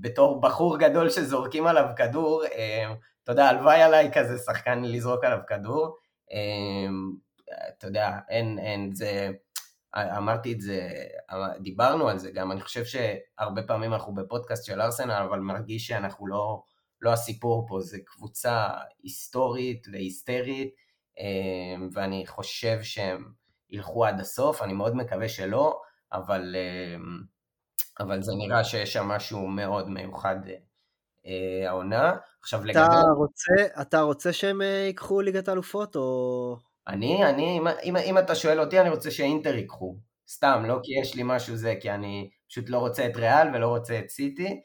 בתור בחור גדול שזורקים עליו כדור, אה, אתה יודע, הלוואי עליי כזה שחקן לזרוק עליו כדור. אה, אתה יודע, אין, אין, זה, אמרתי את זה, דיברנו על זה גם, אני חושב שהרבה פעמים אנחנו בפודקאסט של ארסנל, אבל מרגיש שאנחנו לא, לא הסיפור פה, זה קבוצה היסטורית והיסטרית, ואני חושב שהם ילכו עד הסוף, אני מאוד מקווה שלא, אבל, אבל זה נראה שיש שם משהו מאוד מיוחד העונה. עכשיו אתה לגבי... רוצה, אתה רוצה שהם ייקחו ליגת האלופות, או... אני, אני, אם, אם, אם אתה שואל אותי, אני רוצה שאינטר ייקחו. סתם, לא כי יש לי משהו זה, כי אני פשוט לא רוצה את ריאל ולא רוצה את סיטי,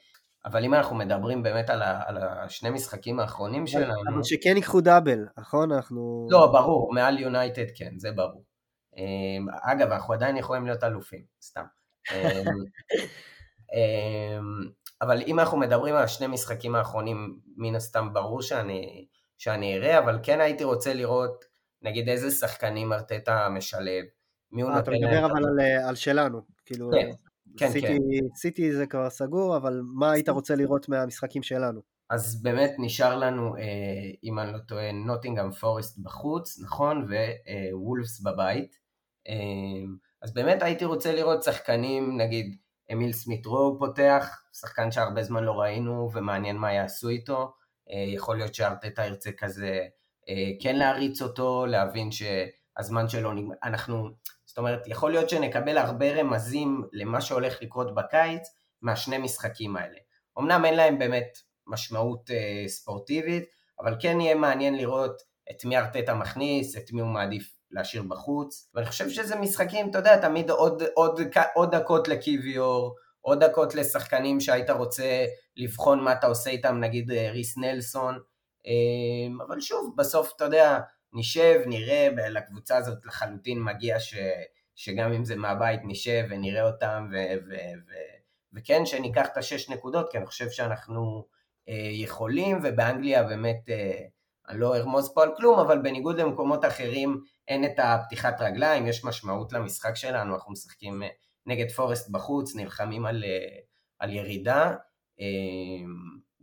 אבל אם אנחנו מדברים באמת על, ה, על השני משחקים האחרונים שלנו... אבל שכן ייקחו דאבל, נכון? אנחנו... לא, ברור, מעל יונייטד כן, זה ברור. אגב, אנחנו עדיין יכולים להיות אלופים, סתם. אבל אם אנחנו מדברים על השני משחקים האחרונים, מן הסתם ברור שאני, שאני אראה, אבל כן הייתי רוצה לראות נגיד איזה שחקנים ארטטה משלב, מי הוא אה, אתה נותן מדבר להם... אבל על, על שלנו, כאילו... כן, כן, סיטי, כן. סיטי זה כבר סגור, אבל מה היית רוצה לראות מהמשחקים שלנו? אז באמת נשאר לנו, אה, אם אני לא טועה, נוטינגאם פורסט בחוץ, נכון? ווולפס בבית. אה, אז באמת הייתי רוצה לראות שחקנים, נגיד אמיל סמית רו פותח, שחקן שהרבה זמן לא ראינו ומעניין מה יעשו איתו. אה, יכול להיות שארטטה ירצה כזה אה, כן להריץ אותו, להבין שהזמן שלו נגמר. אנחנו, זאת אומרת, יכול להיות שנקבל הרבה רמזים למה שהולך לקרות בקיץ מהשני משחקים האלה. אמנם אין להם באמת משמעות אה, ספורטיבית, אבל כן יהיה מעניין לראות את מי ארטטה מכניס, את מי הוא מעדיף להשאיר בחוץ. ואני חושב שזה משחקים, אתה יודע, תמיד עוד, עוד, עוד דקות לקיוויור, עוד דקות לשחקנים שהיית רוצה לבחון מה אתה עושה איתם, נגיד אה, ריס נלסון. אה, אבל שוב, בסוף, אתה יודע, נשב, נראה, לקבוצה הזאת לחלוטין מגיע ש, שגם אם זה מהבית נשב ונראה אותם, ו, ו, ו, וכן, שניקח את השש נקודות, כי אני חושב שאנחנו אה, יכולים, ובאנגליה באמת, אני לא ארמוז פה על כלום, אבל בניגוד למקומות אחרים, אין את הפתיחת רגליים, יש משמעות למשחק שלנו, אנחנו משחקים נגד פורסט בחוץ, נלחמים על, על ירידה,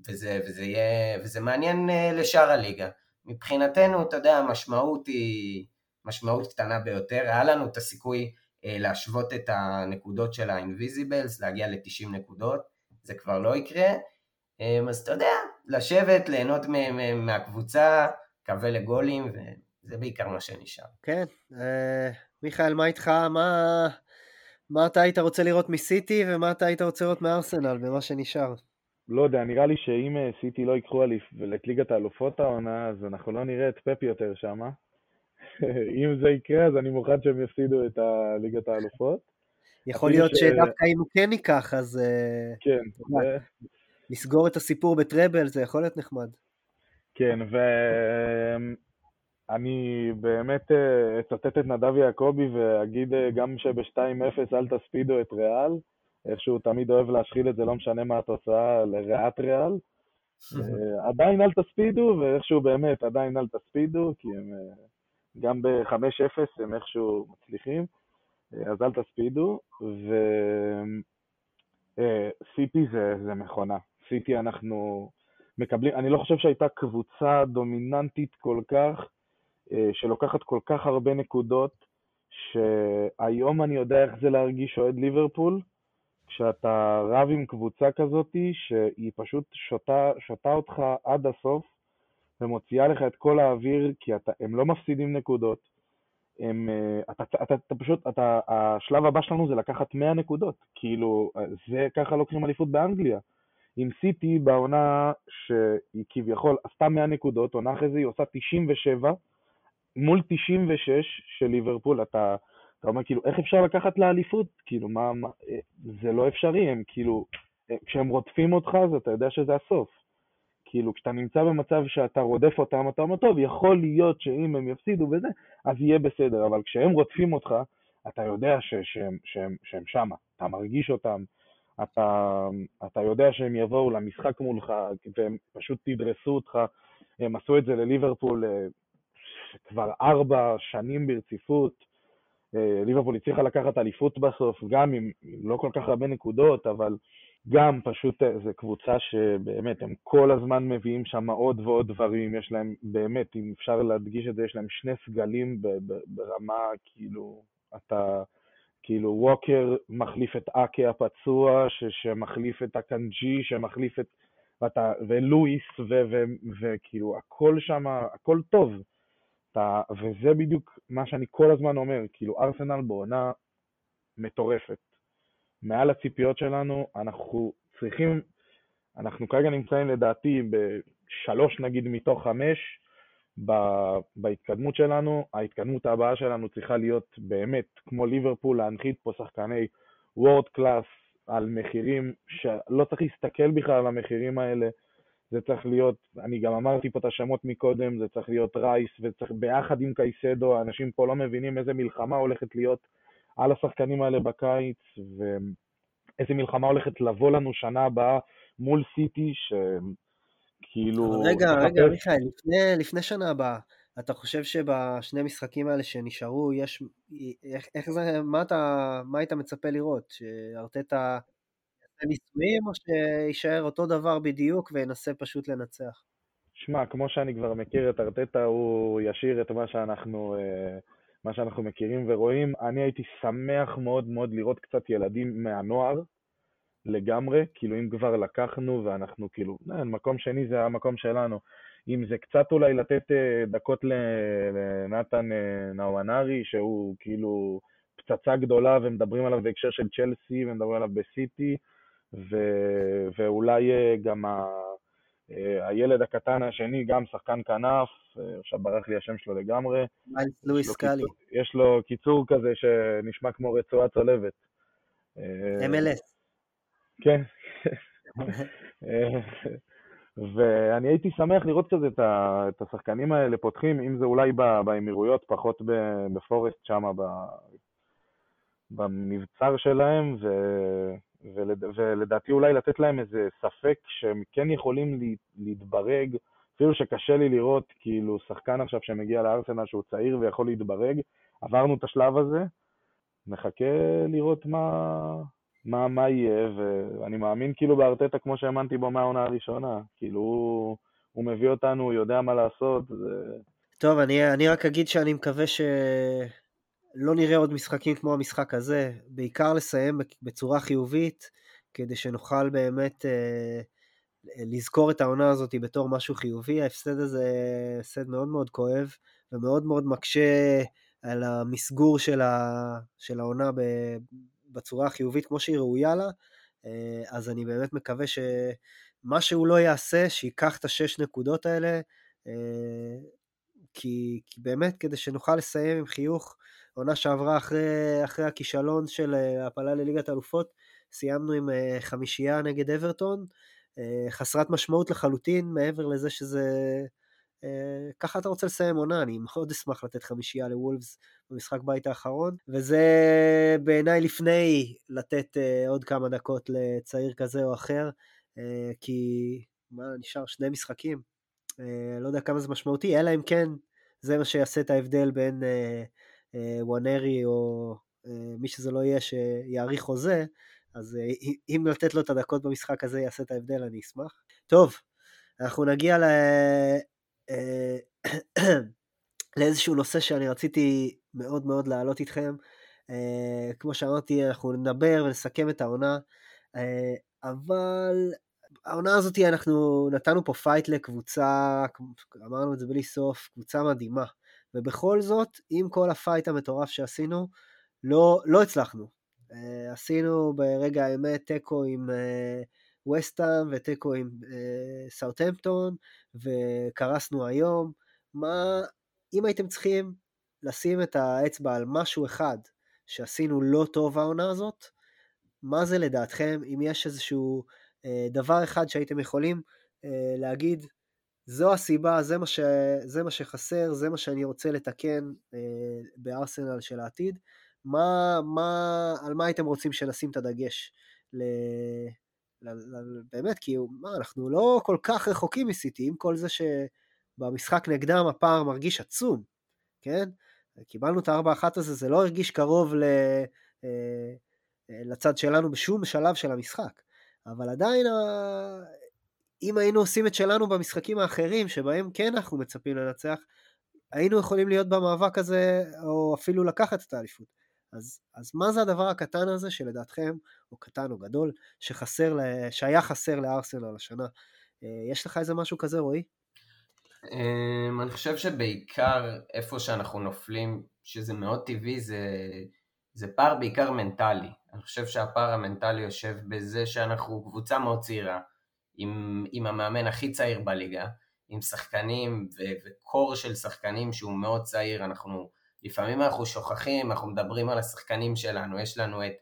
וזה, וזה, יהיה, וזה מעניין לשאר הליגה. מבחינתנו, אתה יודע, המשמעות היא משמעות קטנה ביותר, היה לנו את הסיכוי להשוות את הנקודות של ה-Invisibles, להגיע ל-90 נקודות, זה כבר לא יקרה, אז אתה יודע, לשבת, ליהנות מהקבוצה, קווה לגולים, וזה בעיקר מה שנשאר. כן, מיכאל, מה איתך? מה, מה אתה היית רוצה לראות מסיטי, ומה אתה היית רוצה לראות מארסנל, במה שנשאר? לא יודע, נראה לי שאם סיטי לא ייקחו את ליגת האלופות העונה, אז אנחנו לא נראה את פפי יותר שמה. אם זה יקרה, אז אני מוכן שהם יפסידו את ליגת האלופות. יכול להיות ש... שדווקא אם הוא כן ייקח, אז... כן. זה... לסגור את הסיפור בטראבל זה יכול להיות נחמד. כן, ואני באמת אצטט את נדב יעקבי ואגיד גם שב-2-0 אל תספידו את ריאל, איכשהו תמיד אוהב להשחיל את זה, לא משנה מה התוצאה, לריאת ריאל. עדיין אל תספידו, ואיכשהו באמת עדיין אל תספידו, כי הם גם ב-5-0 הם איכשהו מצליחים, אז אל תספידו, וסיטי זה, זה מכונה. סיטי אנחנו מקבלים, אני לא חושב שהייתה קבוצה דומיננטית כל כך, שלוקחת כל כך הרבה נקודות, שהיום אני יודע איך זה להרגיש אוהד ליברפול, כשאתה רב עם קבוצה כזאת, שהיא פשוט שותה, שותה אותך עד הסוף, ומוציאה לך את כל האוויר, כי אתה, הם לא מפסידים נקודות. הם, אתה, אתה, אתה, אתה פשוט, אתה, השלב הבא שלנו זה לקחת 100 נקודות. כאילו, זה ככה לוקחים אליפות באנגליה. עם סיטי בעונה שהיא כביכול עשתה 100 נקודות, עונה אחרי זה היא עושה 97 מול 96 של ליברפול, אתה, אתה אומר כאילו, איך אפשר לקחת לאליפות? כאילו, מה, מה, זה לא אפשרי, הם כאילו, כשהם רודפים אותך אז אתה יודע שזה הסוף. כאילו, כשאתה נמצא במצב שאתה רודף אותם, אתה אומר, טוב, יכול להיות שאם הם יפסידו וזה, אז יהיה בסדר, אבל כשהם רודפים אותך, אתה יודע ש, שהם, שהם, שהם שמה, אתה מרגיש אותם, אתה, אתה יודע שהם יבואו למשחק מולך והם פשוט תדרסו אותך. הם עשו את זה לליברפול כבר ארבע שנים ברציפות. ליברפול הצליחה לקחת אליפות בסוף, גם עם, לא כל כך הרבה נקודות, אבל גם פשוט זו קבוצה שבאמת, הם כל הזמן מביאים שם עוד ועוד דברים, יש להם, באמת, אם אפשר להדגיש את זה, יש להם שני סגלים ברמה, כאילו, אתה, כאילו, ווקר מחליף את אקה הפצוע, ש, שמחליף את הקנג'י, שמחליף את, ואתה, ולואיס, וכאילו, הכל שם, הכל טוב. אתה, וזה בדיוק מה שאני כל הזמן אומר, כאילו, ארסנל בעונה מטורפת. מעל הציפיות שלנו, אנחנו צריכים, אנחנו כרגע נמצאים לדעתי בשלוש נגיד מתוך חמש בהתקדמות שלנו. ההתקדמות הבאה שלנו צריכה להיות באמת, כמו ליברפול, להנחית פה שחקני וורד קלאס על מחירים שלא צריך להסתכל בכלל על המחירים האלה. זה צריך להיות, אני גם אמרתי פה את השמות מקודם, זה צריך להיות רייס, וצריך ביחד עם קייסדו, אנשים פה לא מבינים איזה מלחמה הולכת להיות על השחקנים האלה בקיץ, ואיזה מלחמה הולכת לבוא לנו שנה הבאה מול סיטי, שכאילו... רגע, רגע, מיכאל, לפני, לפני שנה הבאה, אתה חושב שבשני משחקים האלה שנשארו, יש, איך, איך זה, מה אתה, מה היית מצפה לראות? שארטטה ניסויים או שיישאר אותו דבר בדיוק וינסה פשוט לנצח? שמע, כמו שאני כבר מכיר את ארטטה, הוא ישאיר את מה שאנחנו, אה, מה שאנחנו מכירים ורואים. אני הייתי שמח מאוד מאוד לראות קצת ילדים מהנוער לגמרי, כאילו אם כבר לקחנו ואנחנו כאילו, אין, מקום שני זה המקום שלנו. אם זה קצת אולי לתת אה, דקות לנתן אה, נאוונארי, שהוא כאילו פצצה גדולה ומדברים עליו בהקשר של צ'לסי ומדברים עליו בסיטי, ו... ואולי גם ה... אה, הילד הקטן השני, גם שחקן כנף, אה, עכשיו ברח לי השם שלו לגמרי. מיילס לואיס קאלי. יש לו קיצור כזה שנשמע כמו רצועה צולבת. אה, MLS. כן. ואני הייתי שמח לראות קצת את השחקנים האלה פותחים, אם זה אולי באמירויות, פחות בפורסט שם, במבצר שלהם, ו... ולד... ולדעתי אולי לתת להם איזה ספק שהם כן יכולים להתברג, אפילו שקשה לי לראות כאילו שחקן עכשיו שמגיע לארסנל שהוא צעיר ויכול להתברג, עברנו את השלב הזה, נחכה לראות מה, מה, מה יהיה, ואני מאמין כאילו בארטטה כמו שהאמנתי בו מהעונה הראשונה, כאילו הוא, הוא מביא אותנו, הוא יודע מה לעשות. זה... טוב, אני, אני רק אגיד שאני מקווה ש... לא נראה עוד משחקים כמו המשחק הזה, בעיקר לסיים בצורה חיובית, כדי שנוכל באמת אה, לזכור את העונה הזאת בתור משהו חיובי. ההפסד הזה הפסד מאוד מאוד כואב, ומאוד מאוד מקשה על המסגור של, ה, של העונה ב, בצורה החיובית כמו שהיא ראויה לה. אה, אז אני באמת מקווה שמה שהוא לא יעשה, שייקח את השש נקודות האלה, אה, כי, כי באמת כדי שנוכל לסיים עם חיוך עונה שעברה אחרי, אחרי הכישלון של אה, הפלה לליגת האלופות, סיימנו עם אה, חמישייה נגד אברטון, אה, חסרת משמעות לחלוטין, מעבר לזה שזה... ככה אתה רוצה לסיים עונה, אני מאוד אשמח לתת חמישייה לוולפס במשחק בית האחרון, וזה בעיניי לפני לתת עוד כמה דקות לצעיר כזה או אחר, כי מה, נשאר שני משחקים, לא יודע כמה זה משמעותי, אלא אם כן זה מה שיעשה את ההבדל בין אה, וואנרי או אה, מי שזה לא יהיה שיאריך חוזה, אז אה, אם לתת לו את הדקות במשחק הזה יעשה את ההבדל, אני אשמח. טוב, אנחנו נגיע ל... לאיזשהו נושא שאני רציתי מאוד מאוד להעלות איתכם. כמו שאמרתי, אנחנו נדבר ונסכם את העונה, אבל העונה הזאת אנחנו נתנו פה פייט לקבוצה, אמרנו את זה בלי סוף, קבוצה מדהימה. ובכל זאת, עם כל הפייט המטורף שעשינו, לא, לא הצלחנו. אה, עשינו ברגע האמת תיקו עם ווסטהאם אה, ותיקו עם אה, סאוטהמפטון וקרסנו היום. מה, אם הייתם צריכים לשים את האצבע על משהו אחד שעשינו לא טוב העונה הזאת, מה זה לדעתכם, אם יש איזשהו uh, דבר אחד שהייתם יכולים uh, להגיד, זו הסיבה, זה מה, ש, זה מה שחסר, זה מה שאני רוצה לתקן אה, בארסנל של העתיד. מה, מה, על מה הייתם רוצים שנשים את הדגש? ל, ל, ל, באמת, כי מה, אנחנו לא כל כך רחוקים מסיטי, עם כל זה שבמשחק נגדם הפער מרגיש עצום, כן? קיבלנו את הארבע אחת הזה, זה לא הרגיש קרוב ל, אה, לצד שלנו בשום שלב של המשחק. אבל עדיין אם היינו עושים את שלנו במשחקים האחרים, שבהם כן אנחנו מצפים לנצח, היינו יכולים להיות במאבק הזה, או אפילו לקחת את האליפות. אז, אז מה זה הדבר הקטן הזה שלדעתכם, או קטן או גדול, שחסר, שהיה חסר לארסנל השנה? אה, יש לך איזה משהו כזה, רועי? אמ, אני חושב שבעיקר איפה שאנחנו נופלים, שזה מאוד טבעי, זה, זה פער בעיקר מנטלי. אני חושב שהפער המנטלי יושב בזה שאנחנו קבוצה מאוד צעירה. עם, עם המאמן הכי צעיר בליגה, עם שחקנים ו- וקור של שחקנים שהוא מאוד צעיר, אנחנו לפעמים אנחנו שוכחים, אנחנו מדברים על השחקנים שלנו, יש לנו את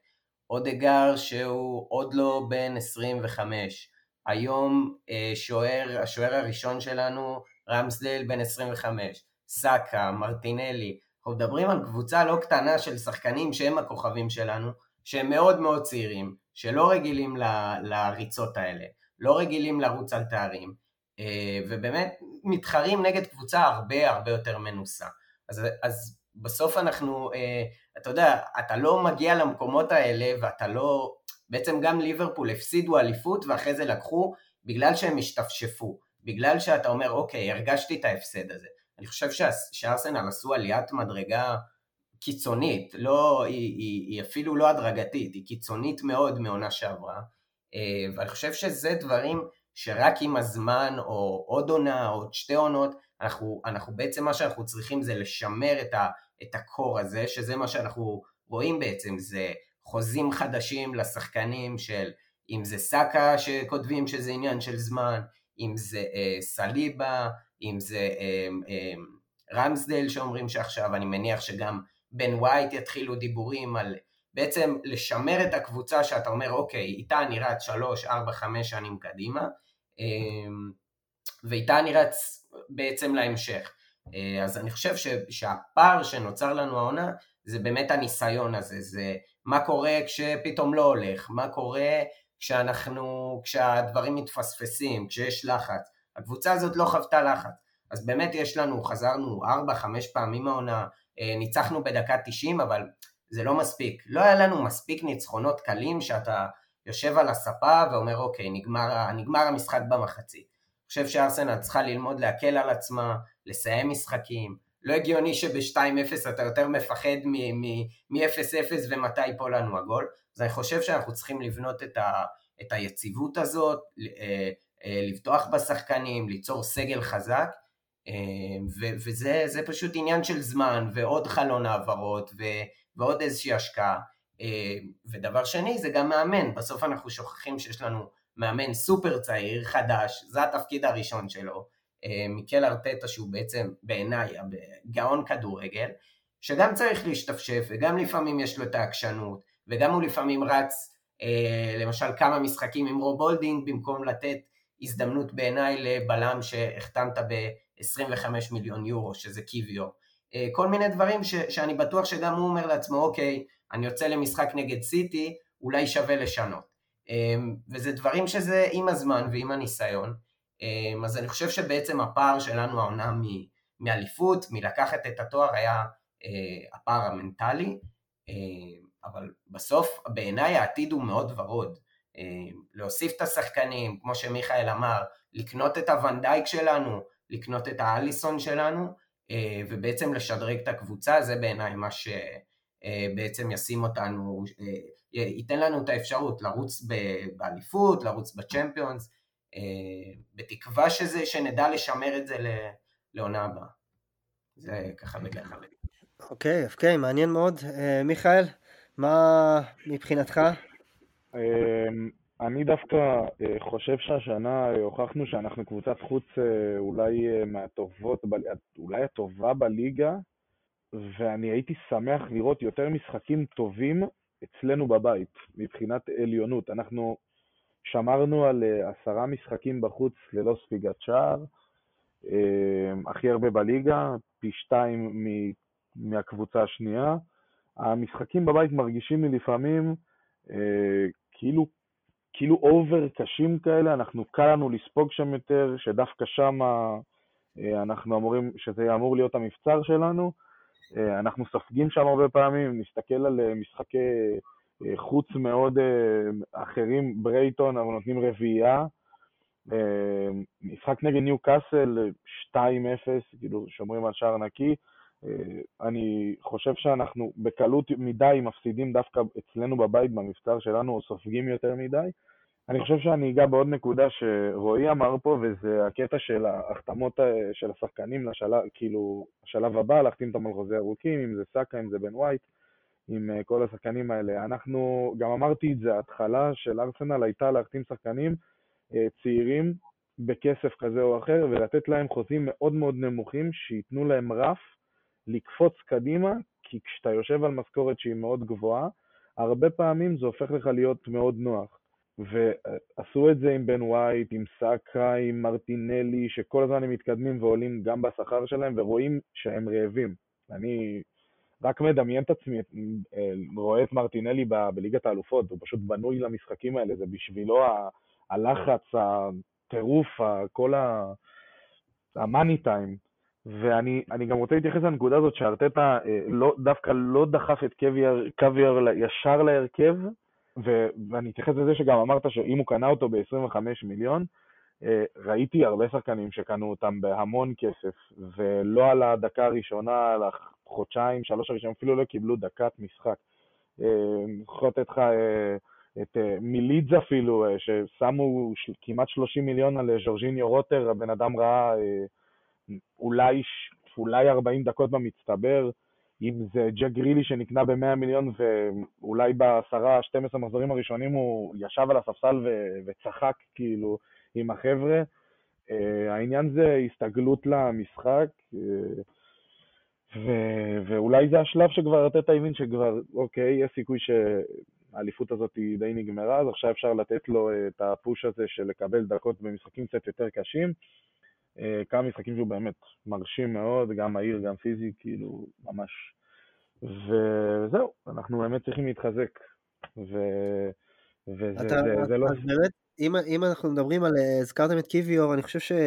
אודגר שהוא עוד לא בן 25, היום אה, שוער, השוער הראשון שלנו, רמסדל בן 25, סאקה, מרטינלי, אנחנו מדברים על קבוצה לא קטנה של שחקנים שהם הכוכבים שלנו, שהם מאוד מאוד צעירים, שלא רגילים ל, לריצות האלה. לא רגילים לרוץ על תארים. ובאמת מתחרים נגד קבוצה הרבה הרבה יותר מנוסה. אז, אז בסוף אנחנו, אתה יודע, אתה לא מגיע למקומות האלה ואתה לא, בעצם גם ליברפול הפסידו אליפות ואחרי זה לקחו בגלל שהם השתפשפו, בגלל שאתה אומר, אוקיי, הרגשתי את ההפסד הזה. אני חושב שארסנל עשו עליית מדרגה קיצונית, לא, היא, היא, היא אפילו לא הדרגתית, היא קיצונית מאוד מעונה שעברה, אה, ואני חושב שזה דברים שרק עם הזמן, או עוד עונה, או עוד שתי עונות, אנחנו, אנחנו בעצם מה שאנחנו צריכים זה לשמר את, ה, את הקור הזה, שזה מה שאנחנו רואים בעצם, זה חוזים חדשים לשחקנים של, אם זה סאקה שכותבים שזה עניין של זמן, אם זה אה, סליבה, אם זה אה, אה, רמסדל שאומרים שעכשיו, אני מניח שגם בן ווייט יתחילו דיבורים על בעצם לשמר את הקבוצה שאתה אומר, אוקיי, איתה אני רץ שלוש, ארבע, חמש שנים קדימה, אה, ואיתה אני רץ בעצם להמשך. אה, אז אני חושב שהפער שנוצר לנו העונה זה באמת הניסיון הזה, זה מה קורה כשפתאום לא הולך, מה קורה כשאנחנו, כשהדברים מתפספסים, כשיש לחץ. הקבוצה הזאת לא חוותה לחץ. אז באמת יש לנו, חזרנו 4-5 פעמים מהעונה, אה, ניצחנו בדקה 90, אבל זה לא מספיק. לא היה לנו מספיק ניצחונות קלים שאתה יושב על הספה ואומר, אוקיי, נגמר, נגמר המשחק במחצית. אני חושב שארסנל צריכה ללמוד להקל על עצמה, לסיים משחקים. לא הגיוני שב-2-0 אתה יותר מפחד מ-0-0 ומתי ייפול לנו הגול. אז אני חושב שאנחנו צריכים לבנות את, ה, את היציבות הזאת, אה, אה, לפתוח בשחקנים, ליצור סגל חזק, אה, ו, וזה פשוט עניין של זמן, ועוד חלון העברות, ועוד איזושהי השקעה. ודבר שני, זה גם מאמן, בסוף אנחנו שוכחים שיש לנו מאמן סופר צעיר, חדש, זה התפקיד הראשון שלו, מיקל ארטטה שהוא בעצם בעיניי גאון כדורגל, שגם צריך להשתפשף וגם לפעמים יש לו את העקשנות וגם הוא לפעמים רץ אה, למשל כמה משחקים עם רוב הולדינג במקום לתת הזדמנות בעיניי לבלם שהחתמת ב-25 מיליון יורו שזה קיוויו. אה, כל מיני דברים ש, שאני בטוח שגם הוא אומר לעצמו אוקיי אני יוצא למשחק נגד סיטי אולי שווה לשנות. אה, וזה דברים שזה עם הזמן ועם הניסיון. אה, אז אני חושב שבעצם הפער שלנו העונה מאליפות, מלקחת את התואר היה אה, הפער המנטלי. אה, אבל בסוף בעיניי העתיד הוא מאוד ורוד. להוסיף את השחקנים, כמו שמיכאל אמר, לקנות את הוונדייק שלנו, לקנות את האליסון שלנו, ובעצם לשדרג את הקבוצה, זה בעיניי מה שבעצם ישים אותנו, ייתן לנו את האפשרות לרוץ באליפות, לרוץ בצ'מפיונס, בתקווה שזה, שנדע לשמר את זה לעונה הבאה. זה ככה בגלל. אוקיי, אוקיי, מעניין מאוד. מיכאל, מה מבחינתך? אני דווקא אה, חושב שהשנה הוכחנו שאנחנו קבוצת חוץ אה, אולי אה, מהטובות, אולי הטובה בליגה, ואני הייתי שמח לראות יותר משחקים טובים אצלנו בבית, מבחינת עליונות. אנחנו שמרנו על עשרה משחקים בחוץ ללא ספיגת שער, הכי הרבה בליגה, פי שתיים מהקבוצה השנייה. המשחקים בבית מרגישים לי לפעמים אה, כאילו, כאילו over קשים כאלה, אנחנו קל לנו לספוג שם יותר, שדווקא שם אה, אנחנו אמורים, שזה אמור להיות המבצר שלנו. אה, אנחנו סופגים שם הרבה פעמים, נסתכל על אה, משחקי חוץ מאוד אחרים, ברייטון, אבל נותנים רביעייה. משחק נגד ניו קאסל, 2-0, כאילו שומרים על שער נקי. אה, אני חושב שאנחנו בקלות מדי מפסידים דווקא אצלנו בבית, במבצר שלנו, או סופגים יותר מדי. אני חושב שאני אגע בעוד נקודה שרועי אמר פה, וזה הקטע של ההחתמות אה, של השחקנים לשלב, כאילו, השלב הבא, להחתים אותם על חוזה ארוכים, אם זה סאקה, אם זה בן ווייט, עם אה, כל השחקנים האלה. אנחנו, גם אמרתי את זה, ההתחלה של ארסנל הייתה להחתים שחקנים צעירים בכסף כזה או אחר, ולתת להם חוזים מאוד מאוד נמוכים, שייתנו להם רף לקפוץ קדימה, כי כשאתה יושב על משכורת שהיא מאוד גבוהה, הרבה פעמים זה הופך לך להיות מאוד נוח. ועשו את זה עם בן ווייט, עם סאקה, עם מרטינלי, שכל הזמן הם מתקדמים ועולים גם בשכר שלהם, ורואים שהם רעבים. אני רק מדמיין את עצמי, אה, רואה את מרטינלי ב- בליגת האלופות, הוא פשוט בנוי למשחקים האלה, זה בשבילו ה- הלחץ, ה- טירוף, כל המאני טיים. ואני גם רוצה להתייחס לנקודה הזאת שארטטה אה, לא, דווקא לא דחף את קוויאר ישר להרכב, ואני אתייחס לזה שגם אמרת שאם הוא קנה אותו ב-25 מיליון, אה, ראיתי הרבה שחקנים שקנו אותם בהמון כסף, ולא על הדקה הראשונה, על החודשיים, שלוש הראשונים, אפילו לא קיבלו דקת משחק. אה, אני יכול לתת לך את מילידס אפילו, ששמו כמעט 30 מיליון על ז'ורג'יניו רוטר, הבן אדם ראה אולי, אולי 40 דקות במצטבר, אם זה ג'ק גרילי שנקנה ב-100 מיליון ואולי בעשרה, 12 מחזורים הראשונים הוא ישב על הספסל ו- וצחק כאילו עם החבר'ה. Uh, העניין זה הסתגלות למשחק, uh, ו- ואולי זה השלב שכבר לתת הבין שכבר, אוקיי, יש סיכוי שהאליפות הזאת היא די נגמרה, אז עכשיו אפשר לתת לו את הפוש הזה של לקבל דקות במשחקים קצת יותר קשים. אה, כמה משחקים שהוא באמת מרשים מאוד, גם מהיר, גם פיזי, כאילו, ממש. וזהו, אנחנו באמת צריכים להתחזק. ו... וזה אתה, זה, זה לא... אז באמת, אם, אם אנחנו מדברים על, אה, הזכרתם את קיוויור, אני חושב שאחד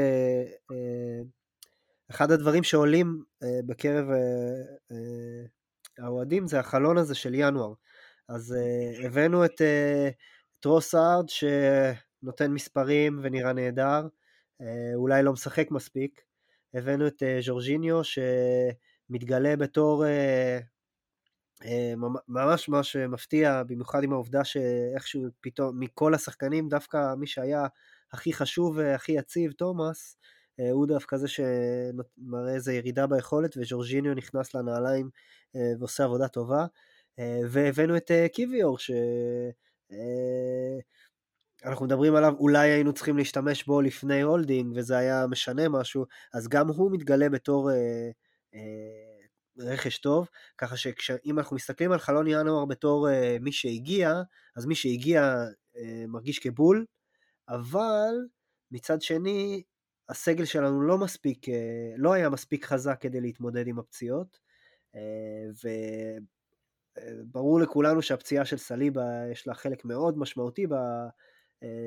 אה, הדברים שעולים בקרב האוהדים זה החלון הזה של ינואר. אז הבאנו את טרוסארד שנותן מספרים ונראה נהדר, אולי לא משחק מספיק. הבאנו את אה, ז'ורג'יניו שמתגלה בתור אה, ממש ממש מפתיע, במיוחד עם העובדה שאיכשהו פתאום מכל השחקנים דווקא מי שהיה הכי חשוב והכי יציב, תומאס, הוא דווקא זה שמראה איזה ירידה ביכולת וז'ורג'יניו נכנס לנעליים ועושה עבודה טובה. והבאנו את קיוויור ש... אנחנו מדברים עליו, אולי היינו צריכים להשתמש בו לפני הולדינג וזה היה משנה משהו, אז גם הוא מתגלה בתור אה, אה, רכש טוב, ככה שאם אנחנו מסתכלים על חלון ינואר בתור אה, מי שהגיע, אז מי שהגיע אה, מרגיש כבול, אבל מצד שני, הסגל שלנו לא מספיק, אה, לא היה מספיק חזק כדי להתמודד עם הפציעות, אה, וברור לכולנו שהפציעה של סליבה יש לה חלק מאוד משמעותי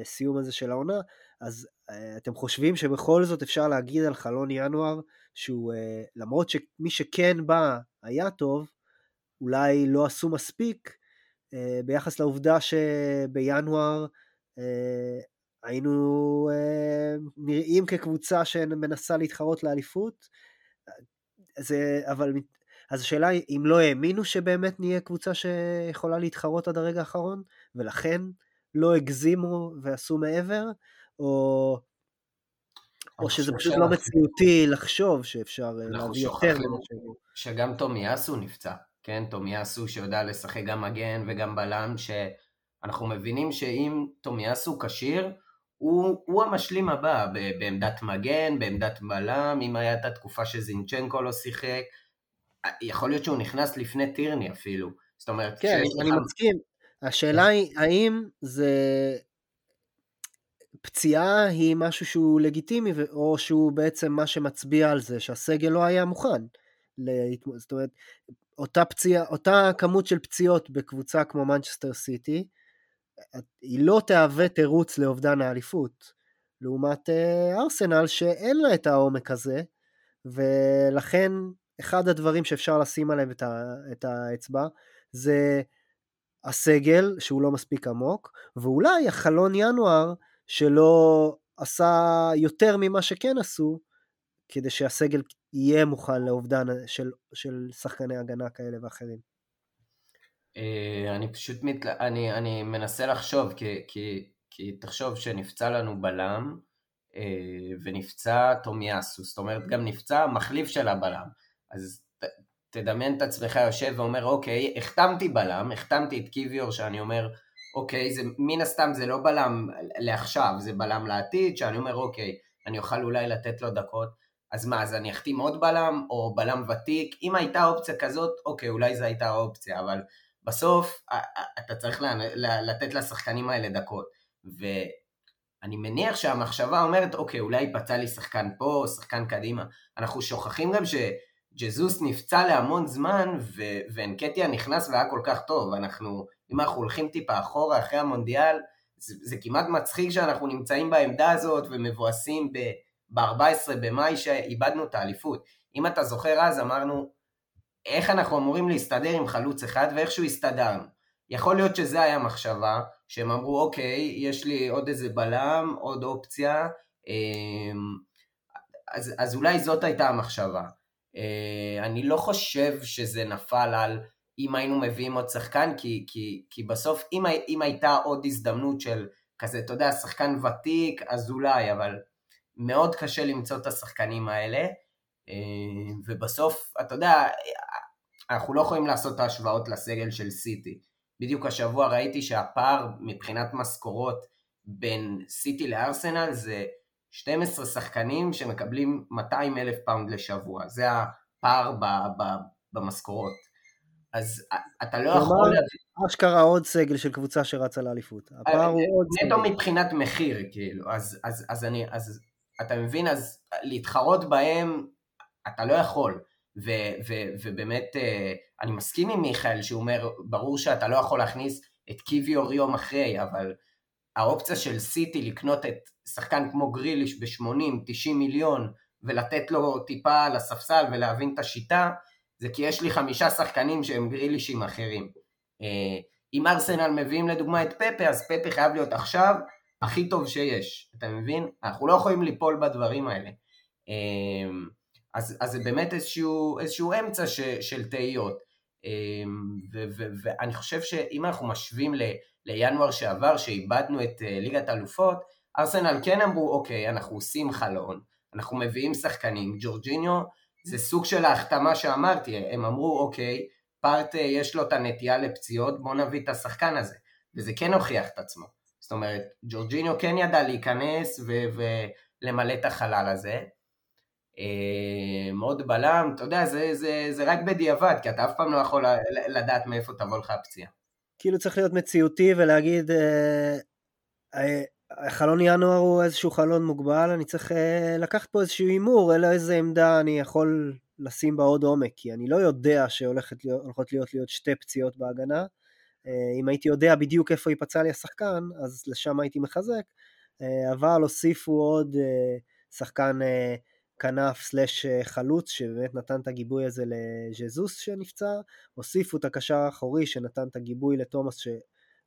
הסיום הזה של העונה, אז uh, אתם חושבים שבכל זאת אפשר להגיד על חלון ינואר שהוא, uh, למרות שמי שכן בא היה טוב, אולי לא עשו מספיק uh, ביחס לעובדה שבינואר היינו נראים כקבוצה שמנסה להתחרות לאליפות, זה, אבל אז השאלה היא אם לא האמינו שבאמת נהיה קבוצה שיכולה להתחרות עד הרגע האחרון, ולכן לא הגזימו ועשו מעבר, או, או שזה פשוט לא מציאותי לחשוב שאפשר אה, להביא יותר ממה. שגם תומיאסו נפצע, כן? תומיאסו שיודע לשחק גם מגן וגם בלם, שאנחנו מבינים שאם תומיאסו כשיר, הוא, הוא המשלים הבא בעמדת מגן, בעמדת בלם, אם הייתה התקופה שזינצ'נקו לא שיחק, יכול להיות שהוא נכנס לפני טירני אפילו. זאת אומרת, כן, אני. מסכים, השאלה היא, האם זה... פציעה היא משהו שהוא לגיטימי, או שהוא בעצם מה שמצביע על זה, שהסגל לא היה מוכן. זאת אומרת, אותה פציעה, אותה כמות של פציעות בקבוצה כמו מנצ'סטר סיטי, היא לא תהווה תירוץ לאובדן האליפות. לעומת אה, ארסנל שאין לה את העומק הזה, ולכן אחד הדברים שאפשר לשים עליהם את האצבע זה הסגל שהוא לא מספיק עמוק, ואולי החלון ינואר שלא עשה יותר ממה שכן עשו, כדי שהסגל יהיה מוכן לאובדן של, של שחקני הגנה כאלה ואחרים. אה, אני פשוט מת... אני, אני מנסה לחשוב, כי, כי, כי תחשוב שנפצע לנו בלם, אה, ונפצע תומיאסו, זאת אומרת גם נפצע מחליף של הבלם. אז תדמיין את עצמך יושב ואומר, אוקיי, החתמתי בלם, החתמתי את קיוויור, שאני אומר, אוקיי, זה, מן הסתם זה לא בלם לעכשיו, זה בלם לעתיד, שאני אומר, אוקיי, אני אוכל אולי לתת לו דקות, אז מה, אז אני אחתים עוד בלם, או בלם ותיק? אם הייתה אופציה כזאת, אוקיי, אולי זו הייתה האופציה, אבל בסוף אתה צריך לתת לשחקנים האלה דקות. ואני מניח שהמחשבה אומרת, אוקיי, אולי ייפצע לי שחקן פה, שחקן קדימה. אנחנו שוכחים גם ש... ג'זוס נפצע להמון זמן, ו- ואנקטיה נכנס והיה כל כך טוב. אנחנו, אם אנחנו הולכים טיפה אחורה אחרי המונדיאל, זה, זה כמעט מצחיק שאנחנו נמצאים בעמדה הזאת ומבואסים ב-14 במאי שאיבדנו את האליפות. אם אתה זוכר אז אמרנו, איך אנחנו אמורים להסתדר עם חלוץ אחד ואיכשהו הסתדרנו. יכול להיות שזה היה מחשבה, שהם אמרו אוקיי, יש לי עוד איזה בלם, עוד אופציה, אמ, אז, אז אולי זאת הייתה המחשבה. אה, אני לא חושב שזה נפל על אם היינו מביאים עוד שחקן, כי, כי, כי בסוף אם, אם הייתה עוד הזדמנות של כזה, אתה יודע, שחקן ותיק, אז אולי, אבל מאוד קשה למצוא את השחקנים האלה, אה, ובסוף, אתה יודע, אנחנו לא יכולים לעשות את ההשוואות לסגל של סיטי. בדיוק השבוע ראיתי שהפער מבחינת משכורות בין סיטי לארסנל זה 12 שחקנים שמקבלים 200 אלף פאונד לשבוע, זה הפער במשכורות. אז אתה לא יכול... אשכרה עוד סגל של קבוצה שרצה לאליפות. הפער אה, הוא עוד סגל. נטו מבחינת מחיר, כאילו, אז, אז, אז אני, אז אתה מבין, אז להתחרות בהם, אתה לא יכול. ו, ו, ובאמת, אה, אני מסכים עם מיכאל שהוא אומר, ברור שאתה לא יכול להכניס את קיוויור יום אחרי, אבל האופציה של סיטי לקנות את שחקן כמו גריליש ב-80-90 מיליון ולתת לו טיפה על הספסל ולהבין את השיטה, זה כי יש לי חמישה שחקנים שהם גרילישים אחרים. אה, אם ארסנל מביאים לדוגמה את פפה, אז פפה חייב להיות עכשיו הכי טוב שיש, אתה מבין? אנחנו לא יכולים ליפול בדברים האלה. אה, אז, אז זה באמת איזשהו, איזשהו אמצע ש, של תהיות. אה, ואני חושב שאם אנחנו משווים ל, לינואר שעבר, שאיבדנו את ליגת האלופות, ארסנל כן אמרו, אוקיי, אנחנו עושים חלון, אנחנו מביאים שחקנים, ג'ורג'יניו זה סוג של ההחתמה שאמרתי, הם אמרו אוקיי, פארט יש לו את הנטייה לפציעות, בוא נביא את השחקן הזה, וזה כן הוכיח את עצמו. זאת אומרת, ג'ורג'יניו כן ידע להיכנס ולמלא את החלל הזה. מאוד אה, בלם, אתה יודע, זה, זה, זה רק בדיעבד, כי אתה אף פעם לא יכול לדעת מאיפה תבוא לך הפציעה. כאילו צריך להיות מציאותי ולהגיד, אה, אה, חלון ינואר הוא איזשהו חלון מוגבל, אני צריך uh, לקחת פה איזשהו הימור, אלא איזה עמדה אני יכול לשים בה עוד עומק, כי אני לא יודע שהולכות להיות, להיות, להיות שתי פציעות בהגנה. אם הייתי יודע בדיוק איפה ייפצע לי השחקן, אז לשם הייתי מחזק, אבל הוסיפו עוד שחקן כנף סלאש חלוץ, שבאמת נתן את הגיבוי הזה לז'זוס שנפצע, הוסיפו את הקשר האחורי שנתן את הגיבוי לתומאס ש...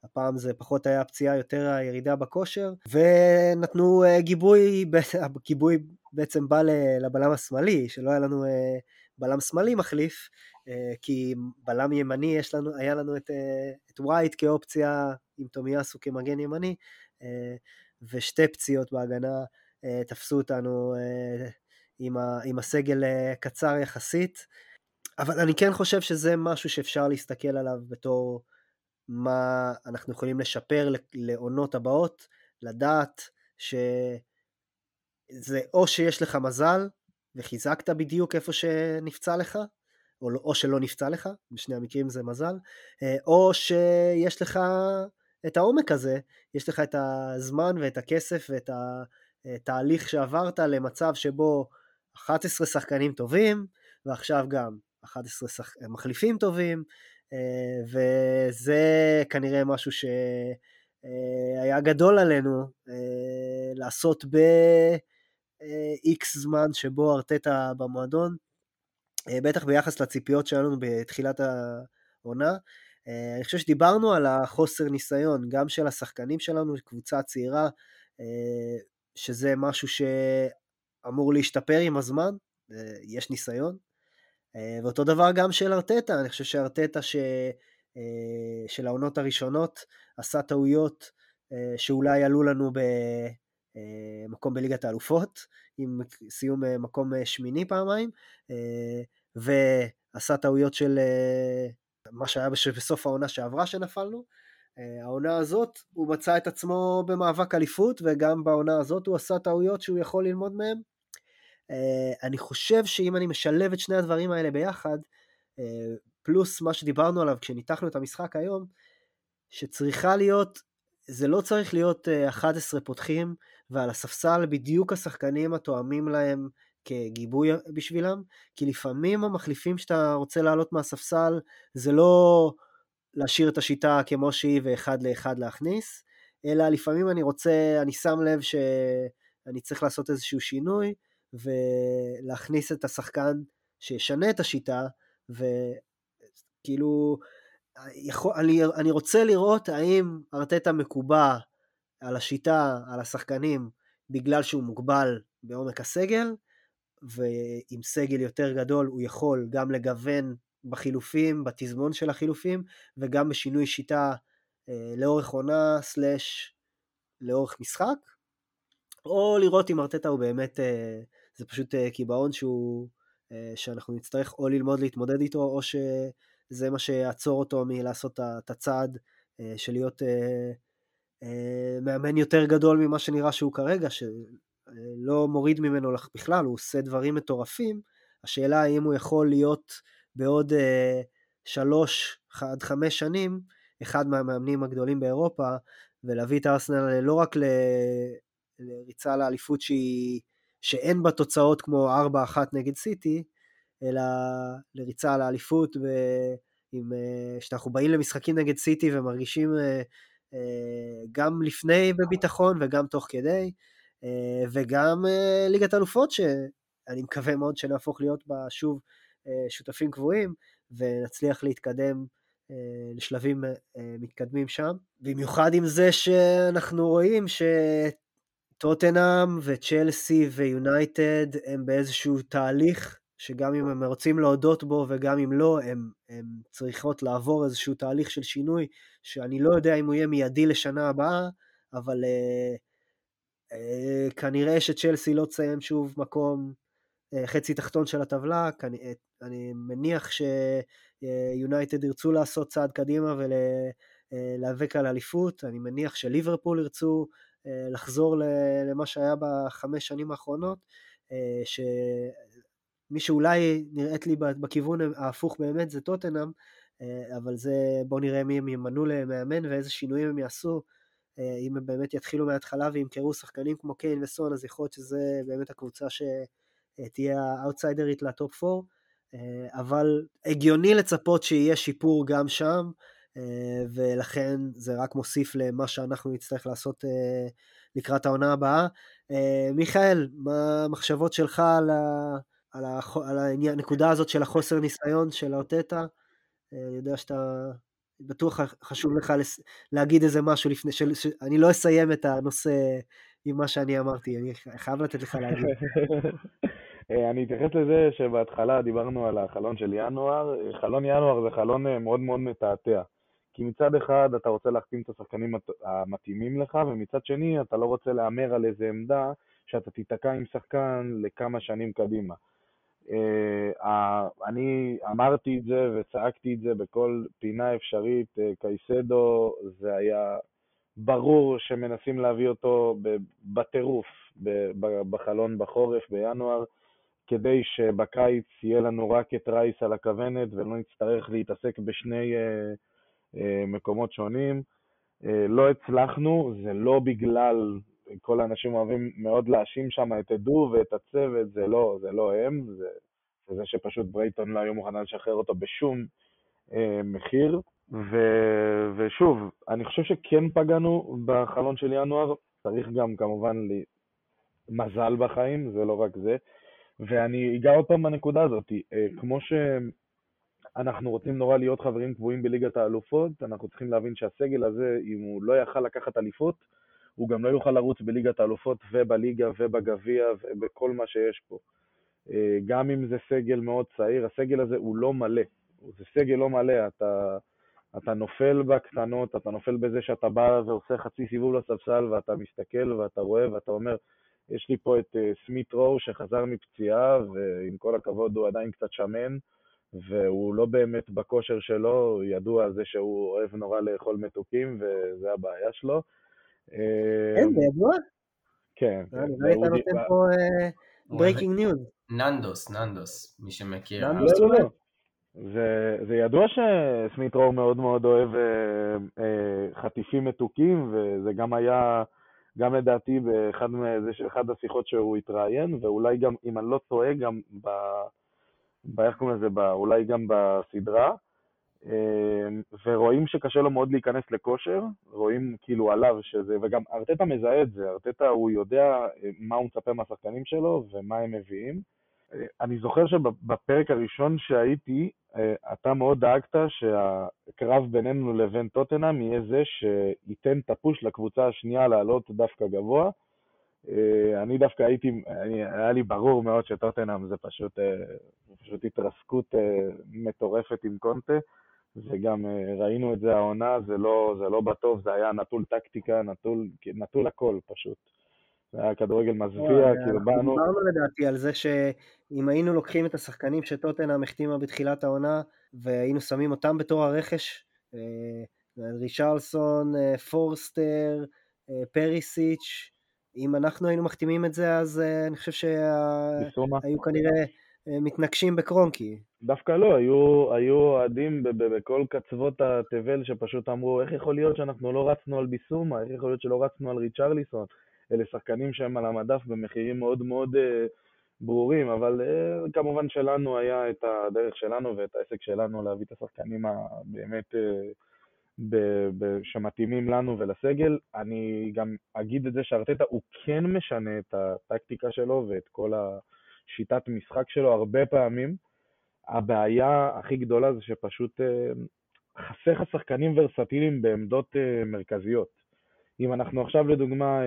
הפעם זה פחות היה פציעה, יותר הירידה בכושר, ונתנו uh, גיבוי, הגיבוי בעצם בא לבלם השמאלי, שלא היה לנו uh, בלם שמאלי מחליף, כי בלם ימני יש לנו, היה לנו את, את ווייט כאופציה עם תומיאסו כמגן ימני, ושתי פציעות בהגנה תפסו אותנו עם, ה, עם הסגל uh, קצר יחסית, אבל אני כן חושב שזה משהו שאפשר להסתכל עליו בתור מה אנחנו יכולים לשפר לעונות הבאות, לדעת שזה או שיש לך מזל וחיזקת בדיוק איפה שנפצע לך, או, לא, או שלא נפצע לך, בשני המקרים זה מזל, אה, או שיש לך את העומק הזה, יש לך את הזמן ואת הכסף ואת התהליך שעברת למצב שבו 11 שחקנים טובים, ועכשיו גם 11 שח... מחליפים טובים, אה, וזה כנראה משהו שהיה אה, גדול עלינו אה, לעשות ב-X זמן שבו ארטטה במועדון, בטח ביחס לציפיות שלנו בתחילת העונה. אני חושב שדיברנו על החוסר ניסיון, גם של השחקנים שלנו, קבוצה צעירה, שזה משהו שאמור להשתפר עם הזמן, יש ניסיון, אה, ואותו דבר גם של ארטטה, אני חושב שארטטה ש... אה, של העונות הראשונות עשה טעויות אה, שאולי עלו לנו במקום בליגת האלופות, עם סיום מקום שמיני פעמיים, ועשה טעויות של מה שהיה בסוף העונה שעברה שנפלנו. העונה הזאת הוא מצא את עצמו במאבק אליפות וגם בעונה הזאת הוא עשה טעויות שהוא יכול ללמוד אה, אני חושב שאם אני משלב את שני הדברים האלה ביחד, אה, פלוס מה שדיברנו עליו כשניתחנו את המשחק היום, שצריכה להיות, זה לא צריך להיות 11 אה, פותחים ועל הספסל בדיוק השחקנים התואמים להם כגיבוי בשבילם, כי לפעמים המחליפים שאתה רוצה לעלות מהספסל זה לא להשאיר את השיטה כמו שהיא ואחד לאחד להכניס, אלא לפעמים אני רוצה, אני שם לב שאני צריך לעשות איזשהו שינוי, ולהכניס את השחקן שישנה את השיטה, וכאילו, יכול, אני, אני רוצה לראות האם ארטטה מקובע על השיטה, על השחקנים, בגלל שהוא מוגבל בעומק הסגל, ועם סגל יותר גדול הוא יכול גם לגוון בחילופים, בתזמון של החילופים, וגם בשינוי שיטה אה, לאורך עונה סלאש לאורך משחק, או לראות אם ארטטה הוא באמת, אה, זה פשוט אה, קיבעון שהוא, אה, שאנחנו נצטרך או ללמוד להתמודד איתו, או שזה מה שיעצור אותו מלעשות את הצעד אה, של להיות מאמן יותר גדול ממה שנראה שהוא כרגע, שלא מוריד ממנו בכלל, הוא עושה דברים מטורפים, השאלה האם הוא יכול להיות בעוד שלוש עד חמש שנים אחד מהמאמנים הגדולים באירופה, ולהביא את הארסנל לא רק ל... לריצה לאליפות שהיא... שאין בה תוצאות כמו 4-1 נגד סיטי, אלא לריצה לאליפות, ו... עם, אה, באים למשחקים נגד סיטי ומרגישים אה, אה, גם לפני בביטחון וגם תוך כדי, וגם ליגת אלופות, שאני מקווה מאוד שנהפוך להיות בה שוב שותפים קבועים, ונצליח להתקדם לשלבים מתקדמים שם. במיוחד עם זה שאנחנו רואים שטוטנאם וצ'לסי ויונייטד הם באיזשהו תהליך שגם אם הם רוצים להודות בו וגם אם לא, הם צריכות לעבור איזשהו תהליך של שינוי, שאני לא יודע אם הוא יהיה מיידי לשנה הבאה, אבל אה, אה, כנראה שצ'לסי לא תסיים שוב מקום אה, חצי תחתון של הטבלה, כנ... אה, אני מניח שיונייטד ירצו לעשות צעד קדימה ולהיאבק אה, על אליפות, אני מניח שליברפול ירצו אה, לחזור למה שהיה בחמש שנים האחרונות, אה, ש... מי שאולי נראית לי בכיוון ההפוך באמת זה טוטנאם, אה, אבל זה בואו נראה מי הם ימנו למאמן ואיזה שינויים הם יעשו. אה, אם הם באמת יתחילו מההתחלה וימכרו שחקנים כמו קיין וסון, אז יכול להיות שזה באמת הקבוצה שתהיה האאוטסיידרית לטופ 4, אה, אבל הגיוני לצפות שיהיה שיפור גם שם, ולכן זה רק מוסיף למה שאנחנו נצטרך לעשות לקראת העונה הבאה. מיכאל, מה המחשבות שלך על ה... על, הח... על הנקודה הזאת של החוסר ניסיון של האוטטה. אה, אני יודע שאתה, בטוח חשוב לך לס... להגיד איזה משהו לפני, של... ש... אני לא אסיים את הנושא עם מה שאני אמרתי, אני חייב לתת לך להגיד. אה, אני אתייחס לזה שבהתחלה דיברנו על החלון של ינואר, חלון ינואר זה חלון אה, מאוד מאוד מתעתע. כי מצד אחד אתה רוצה להחתים את השחקנים המתאימים לך, ומצד שני אתה לא רוצה להמר על איזה עמדה שאתה תיתקע עם שחקן לכמה שנים קדימה. אה, אני אמרתי את זה וצעקתי את זה בכל פינה אפשרית, אה, קייסדו זה היה ברור שמנסים להביא אותו בטירוף בחלון בחורף בינואר, כדי שבקיץ יהיה לנו רק את רייס על הכוונת ולא נצטרך להתעסק בשני אה, מקומות שונים. לא הצלחנו, זה לא בגלל כל האנשים אוהבים מאוד להאשים שם את עדו ואת הצוות, זה לא, זה לא הם, זה, זה שפשוט ברייטון לא היו מוכנה לשחרר אותו בשום אה, מחיר. ו, ושוב, אני חושב שכן פגענו בחלון של ינואר, צריך גם כמובן לי, מזל בחיים, זה לא רק זה. ואני אגע עוד פעם בנקודה הזאת, אה, כמו שאנחנו רוצים נורא להיות חברים קבועים בליגת האלופות, אנחנו צריכים להבין שהסגל הזה, אם הוא לא יכל לקחת אליפות, הוא גם לא יוכל לרוץ בליגת האלופות ובליגה ובגביע ובכל מה שיש פה. אה, גם אם זה סגל מאוד צעיר, הסגל הזה הוא לא מלא. זה סגל לא מלא, אתה, אתה נופל בקטנות, אתה נופל בזה שאתה בא ועושה חצי סיבוב לספסל ואתה מסתכל ואתה רואה ואתה אומר, יש לי פה את אה, סמית רו שחזר מפציעה ועם כל הכבוד הוא עדיין קצת שמן והוא לא באמת בכושר שלו, ידוע על זה שהוא אוהב נורא לאכול מתוקים וזה הבעיה שלו. כן, זה ידוע? כן. נראה לי אתה נותן פה breaking news. ננדוס, ננדוס, מי שמכיר. ננדוס לא, לא, לא. זה, זה ידוע שסמית רו מאוד מאוד אוהב אה, אה, חטיפים מתוקים, וזה גם היה, גם לדעתי באחד באחד השיחות שהוא התראיין, ואולי גם, אם אני לא טועה, גם ב... איך קוראים לזה? אולי גם בסדרה. ורואים שקשה לו מאוד להיכנס לכושר, רואים כאילו עליו שזה, וגם ארטטה מזהה את זה, ארטטה הוא יודע מה הוא מצפה מהשחקנים שלו ומה הם מביאים. אני זוכר שבפרק הראשון שהייתי, אתה מאוד דאגת שהקרב בינינו לבין טוטנאם יהיה זה שייתן את הפוש לקבוצה השנייה לעלות דווקא גבוה. אני דווקא הייתי, היה לי ברור מאוד שטוטנאם זה פשוט, פשוט התרסקות מטורפת עם קונטה. וגם ראינו את זה העונה, זה לא, זה לא בטוב, זה היה נטול טקטיקה, נטול, נטול הכל פשוט. זה היה כדורגל מזוויע, כאילו באנו... דיברנו לדעתי על זה שאם היינו לוקחים את השחקנים שטוטנאם החתימה בתחילת העונה, והיינו שמים אותם בתור הרכש, ריצ'רלסון, פורסטר, פריסיץ', אם אנחנו היינו מחתימים את זה, אז אני חושב שהיו כנראה מתנגשים בקרונקי. דווקא לא, היו, היו אוהדים בכל קצוות התבל שפשוט אמרו, איך יכול להיות שאנחנו לא רצנו על ביסומה, איך יכול להיות שלא רצנו על ריצ'רליסון. אלה שחקנים שהם על המדף במחירים מאוד מאוד uh, ברורים, אבל uh, כמובן שלנו היה את הדרך שלנו ואת העסק שלנו להביא את השחקנים הבאמת שמתאימים לנו ולסגל. אני גם אגיד את זה שארטטה הוא כן משנה את הטקטיקה שלו ואת כל השיטת משחק שלו הרבה פעמים. הבעיה הכי גדולה זה שפשוט חסר לך שחקנים ורסטיליים בעמדות מרכזיות. אם אנחנו עכשיו לדוגמה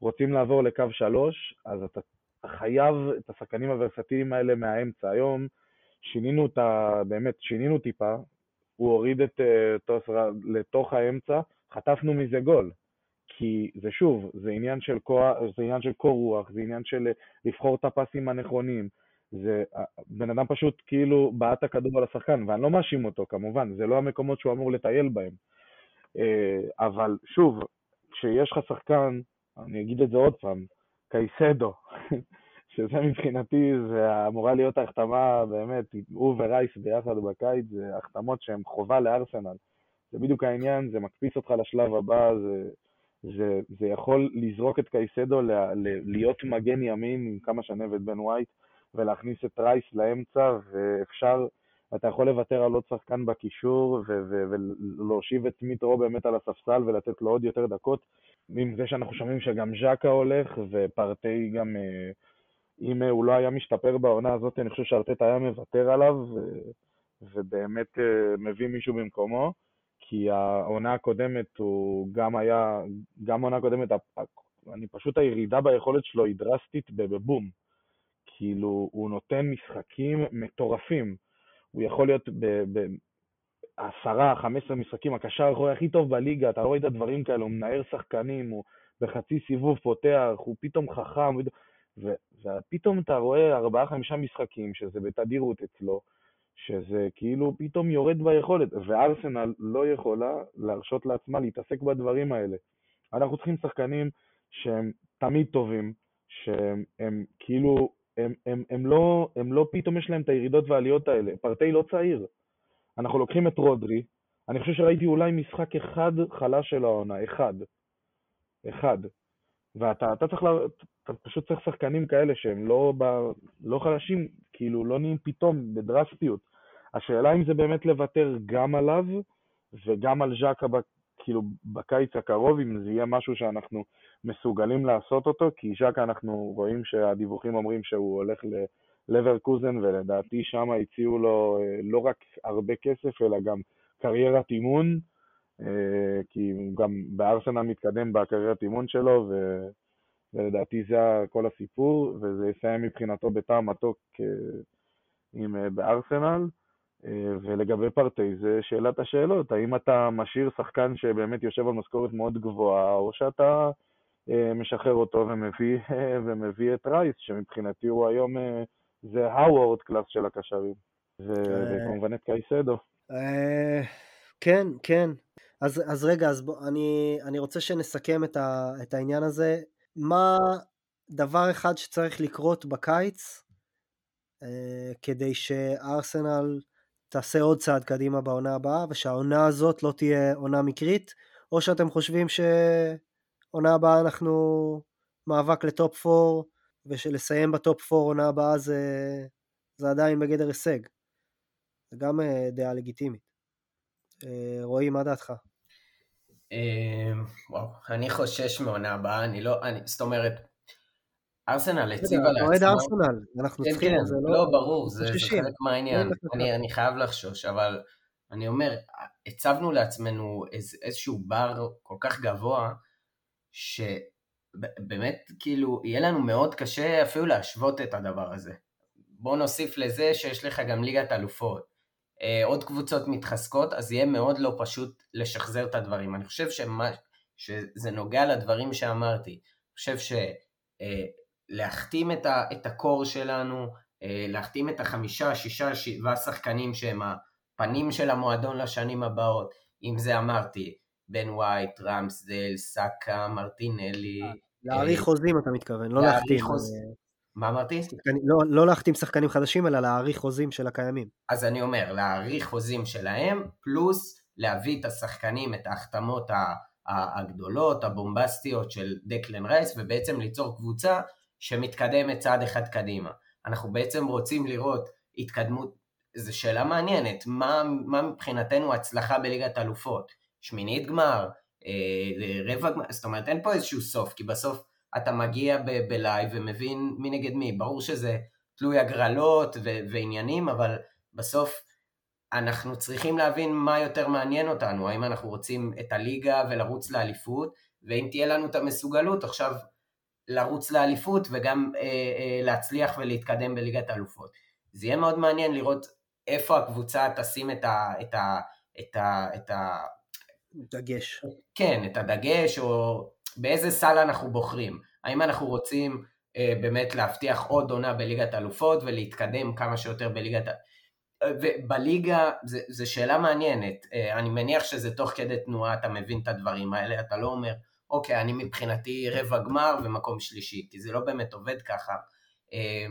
רוצים לעבור לקו שלוש, אז אתה חייב את השחקנים הוורסטיליים האלה מהאמצע. היום שינינו את ה... באמת, שינינו טיפה, הוא הוריד את טוסרה לתוך האמצע, חטפנו מזה גול. כי זה שוב, זה עניין של זה עניין של קור רוח, זה עניין של לבחור את הפסים הנכונים. זה, בן אדם פשוט כאילו בעט הכדור על השחקן, ואני לא מאשים אותו כמובן, זה לא המקומות שהוא אמור לטייל בהם. אבל שוב, כשיש לך שחקן, אני אגיד את זה עוד פעם, קייסדו, שזה מבחינתי, זה אמורה להיות ההחתמה, באמת, הוא ורייס ביחד בקיץ, זה החתמות שהן חובה לארסנל. זה בדיוק העניין, זה מקפיץ אותך לשלב הבא, זה, זה, זה יכול לזרוק את קייסדו ל, ל, להיות מגן ימין עם כמה שנה ואת בן ווייט, ולהכניס את רייס לאמצע, ואפשר, אתה יכול לוותר על עוד שחקן בקישור, ולהושיב את מיטרו באמת על הספסל ולתת לו עוד יותר דקות, עם זה שאנחנו שומעים שגם ז'קה הולך, ופרטי גם, אם הוא לא היה משתפר בעונה הזאת, אני חושב שארטטה היה מוותר עליו, ובאמת מביא מישהו במקומו. כי העונה הקודמת הוא גם היה, גם העונה הקודמת, אני פשוט הירידה ביכולת שלו היא דרסטית בבום. כאילו, הוא נותן משחקים מטורפים. הוא יכול להיות בעשרה, חמש עשרה משחקים, הקשר האחורי הכי טוב בליגה, אתה רואה את הדברים כאלה, הוא מנער שחקנים, הוא בחצי סיבוב פותח, הוא פתאום חכם, ופתאום אתה רואה ארבעה, חמישה משחקים, שזה בתדירות אצלו, שזה כאילו פתאום יורד ביכולת, וארסנל לא יכולה להרשות לעצמה להתעסק בדברים האלה. אנחנו צריכים שחקנים שהם תמיד טובים, שהם הם, כאילו, הם, הם, הם, לא, הם לא פתאום יש להם את הירידות והעליות האלה. פרטי לא צעיר. אנחנו לוקחים את רודרי, אני חושב שראיתי אולי משחק אחד חלש של העונה, אחד. אחד. ואתה אתה צריך, לה, אתה פשוט צריך שחקנים כאלה שהם לא, ב, לא חלשים, כאילו לא נהיים פתאום בדרסטיות. השאלה אם זה באמת לוותר גם עליו וגם על ז'קה כאילו בקיץ הקרוב, אם זה יהיה משהו שאנחנו מסוגלים לעשות אותו, כי ז'קה אנחנו רואים שהדיווחים אומרים שהוא הולך ללברקוזן, ולדעתי שם הציעו לו לא רק הרבה כסף, אלא גם קריירת אימון, כי הוא גם בארסנל מתקדם בקריירת אימון שלו, ו... ולדעתי זה כל הסיפור, וזה יסיים מבחינתו בטעם מתוק עם בארסנל. ולגבי פרטי זה שאלת השאלות, האם אתה משאיר שחקן שבאמת יושב על משכורת מאוד גבוהה, או שאתה משחרר אותו ומביא, ומביא את רייס, שמבחינתי הוא היום, זה הוורד קלאס של הקשרים, וכמובן את קייסדו. כן, כן. אז, אז רגע, אז בוא, אני, אני רוצה שנסכם את, ה, את העניין הזה. מה דבר אחד שצריך לקרות בקיץ אה, כדי שארסנל תעשה עוד צעד קדימה בעונה הבאה, ושהעונה הזאת לא תהיה עונה מקרית, או שאתם חושבים שעונה הבאה אנחנו מאבק לטופ 4, ושלסיים בטופ 4 עונה הבאה זה, זה עדיין בגדר הישג. זה גם דעה לגיטימית. רועי, מה דעתך? וואו, אני חושש מעונה הבאה, אני לא, אני, זאת אומרת, ארסנל הציבה לעצמה... אוהד ארסנל, אנחנו כן, צריכים, כן, זה לא... לא, ברור, זה, זה חלק מהעניין, אני, אני חייב לחשוש, אבל אני אומר, הצבנו לעצמנו איז, איזשהו בר כל כך גבוה, שבאמת, כאילו, יהיה לנו מאוד קשה אפילו להשוות את הדבר הזה. בוא נוסיף לזה שיש לך גם ליגת אלופות. אה, עוד קבוצות מתחזקות, אז יהיה מאוד לא פשוט לשחזר את הדברים. אני חושב שמה, שזה נוגע לדברים שאמרתי. אני חושב שלהחתים אה, את, את הקור שלנו, אה, להחתים את החמישה, שישה, שבעה שחקנים שהם הפנים של המועדון לשנים הבאות, אם זה אמרתי, בן וייט, רמסדל, סאקה, מרטינלי. להאריך חוזים אתה מתכוון, לא להחתים. חוז... מה אמרתי? שחקנים, לא, לא להחתים שחקנים חדשים, אלא להאריך חוזים של הקיימים. אז אני אומר, להאריך חוזים שלהם, פלוס להביא את השחקנים, את ההחתמות הגדולות, הבומבסטיות של דקלן רייס, ובעצם ליצור קבוצה שמתקדמת צעד אחד קדימה. אנחנו בעצם רוצים לראות התקדמות, זו שאלה מעניינת, מה, מה מבחינתנו הצלחה בליגת אלופות? שמינית גמר, אה, רבע גמר, זאת אומרת אין פה איזשהו סוף, כי בסוף אתה מגיע ב- בלייב ומבין מי נגד מי. ברור שזה תלוי הגרלות ו- ועניינים, אבל בסוף אנחנו צריכים להבין מה יותר מעניין אותנו, האם אנחנו רוצים את הליגה ולרוץ לאליפות, ואם תהיה לנו את המסוגלות עכשיו לרוץ לאליפות וגם אה, אה, להצליח ולהתקדם בליגת האלופות. זה יהיה מאוד מעניין לראות איפה הקבוצה תשים את ה... את ה, את ה, את ה דגש. כן, את הדגש, או באיזה סל אנחנו בוחרים. האם אנחנו רוצים אה, באמת להבטיח עוד עונה בליגת אלופות ולהתקדם כמה שיותר בליגת... ובליגה, זו שאלה מעניינת, אה, אני מניח שזה תוך כדי תנועה אתה מבין את הדברים האלה, אתה לא אומר, אוקיי, אני מבחינתי רבע גמר ומקום שלישי, כי זה לא באמת עובד ככה, אה,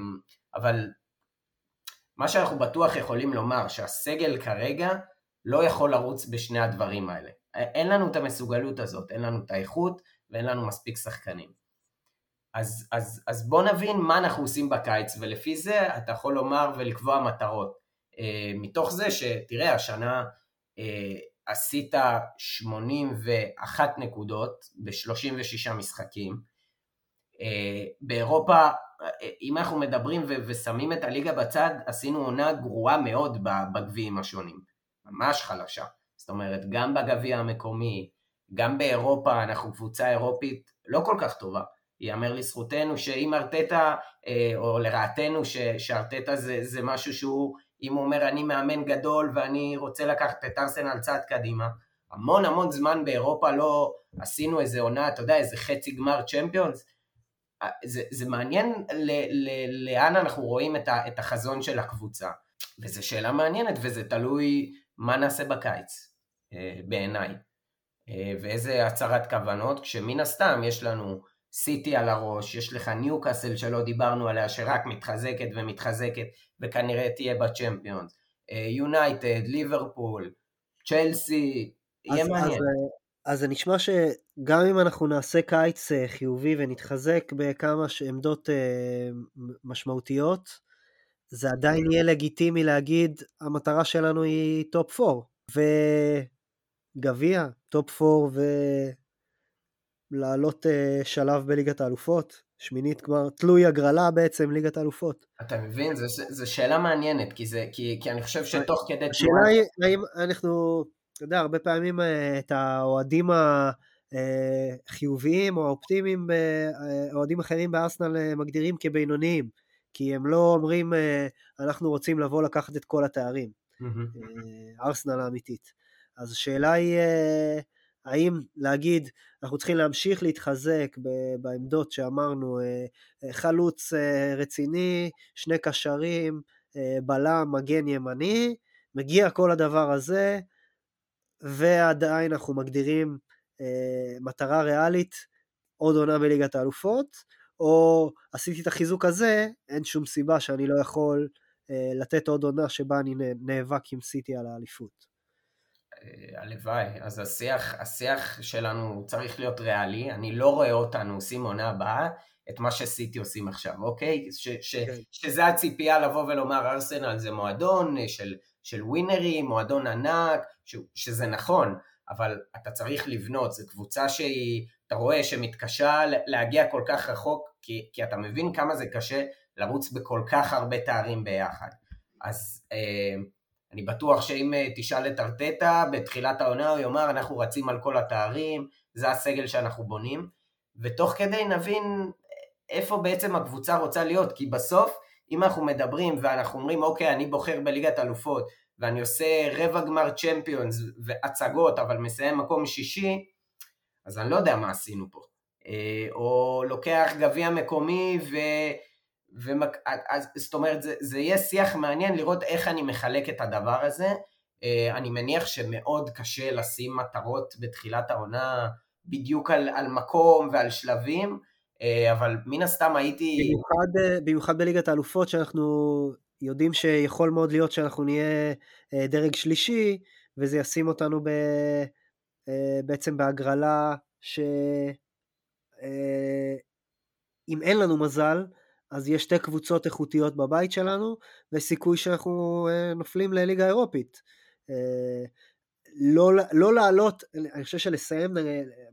אבל מה שאנחנו בטוח יכולים לומר, שהסגל כרגע לא יכול לרוץ בשני הדברים האלה. אין לנו את המסוגלות הזאת, אין לנו את האיכות ואין לנו מספיק שחקנים. אז, אז, אז בוא נבין מה אנחנו עושים בקיץ, ולפי זה אתה יכול לומר ולקבוע מטרות. Uh, מתוך זה שתראה, השנה uh, עשית 81 נקודות ב-36 משחקים. Uh, באירופה, אם אנחנו מדברים ו- ושמים את הליגה בצד, עשינו עונה גרועה מאוד בגביעים השונים. ממש חלשה. זאת אומרת, גם בגביע המקומי, גם באירופה, אנחנו קבוצה אירופית לא כל כך טובה. ייאמר לזכותנו שאם ארטטה, אה, או לרעתנו שארטטה זה, זה משהו שהוא, אם הוא אומר אני מאמן גדול ואני רוצה לקחת את ארסנל צעד קדימה, המון המון זמן באירופה לא עשינו איזה עונה, אתה יודע, איזה חצי גמר צ'מפיונס, אה, זה, זה מעניין ל, ל, לאן אנחנו רואים את, ה, את החזון של הקבוצה, וזו שאלה מעניינת וזה תלוי מה נעשה בקיץ. אה, בעיניי. אה, ואיזה הצהרת כוונות, כשמן הסתם יש לנו סיטי על הראש, יש לך ניוקאסל שלא דיברנו עליה, שרק מתחזקת ומתחזקת וכנראה תהיה בצ'מפיונס, אה, יונייטד, ליברפול, צ'לסי, יהיה מעניין. אז זה נשמע שגם אם אנחנו נעשה קיץ חיובי ונתחזק בכמה עמדות משמעותיות, זה עדיין יהיה לגיטימי להגיד המטרה שלנו היא top 4. גביע, top 4 ולעלות אה, שלב בליגת האלופות, שמינית כבר, תלוי הגרלה בעצם, ליגת האלופות. אתה מבין? זו שאלה מעניינת, כי, זה, כי, כי אני חושב שתוך כדי... השאלה היא, האם אנחנו, אתה יודע, הרבה פעמים uh, את האוהדים החיוביים או האופטימיים, אוהדים אחרים בארסנל מגדירים כבינוניים, כי הם לא אומרים, אנחנו רוצים לבוא לקחת את כל התארים. ארסנל האמיתית. אז השאלה היא, אה, האם להגיד, אנחנו צריכים להמשיך להתחזק בעמדות שאמרנו, אה, אה, חלוץ רציני, שני קשרים, בלם, מגן ימני, מגיע כל הדבר הזה, ועדיין אנחנו מגדירים מטרה ריאלית, עוד עונה בליגת האלופות, או עשיתי את החיזוק הזה, אין שום סיבה שאני לא יכול לתת עוד עונה שבה אני נאבק עם סיטי על האליפות. אה, הלוואי, אז השיח, השיח שלנו צריך להיות ריאלי, אני לא רואה אותנו עושים עונה הבאה את מה שסיטי עושים עכשיו, אוקיי? ש, ש, okay. כן. שזה הציפייה לבוא ולומר ארסנל זה מועדון של של ווינרים, מועדון ענק, ש, שזה נכון, אבל אתה צריך לבנות, זו קבוצה שהיא, אתה רואה שמתקשה להגיע כל כך רחוק, כי, כי אתה מבין כמה זה קשה לרוץ בכל כך הרבה תארים ביחד. אז אה, אני בטוח שאם אה, תשאל את ארטטה בתחילת העונה הוא יאמר אנחנו רצים על כל התארים, זה הסגל שאנחנו בונים, ותוך כדי נבין איפה בעצם הקבוצה רוצה להיות, כי בסוף אם אנחנו מדברים ואנחנו אומרים אוקיי אני בוחר בליגת אלופות ואני עושה רבע גמר צ'מפיונס והצגות אבל מסיים מקום שישי, אז אני לא יודע מה עשינו פה. אה, או לוקח גביע מקומי ו... ומק... אז, זאת אומרת, זה, זה יהיה שיח מעניין לראות איך אני מחלק את הדבר הזה. אה, אני מניח שמאוד קשה לשים מטרות בתחילת העונה בדיוק על, על מקום ועל שלבים, אה, אבל מן הסתם הייתי... במיוחד, במיוחד בליגת האלופות, שאנחנו יודעים שיכול מאוד להיות שאנחנו נהיה דרג שלישי, וזה ישים אותנו ב, בעצם בהגרלה ש... אם אין לנו מזל, אז יש שתי קבוצות איכותיות בבית שלנו, ויש סיכוי שאנחנו נופלים לליגה האירופית. לא, לא לעלות, אני חושב שלסיים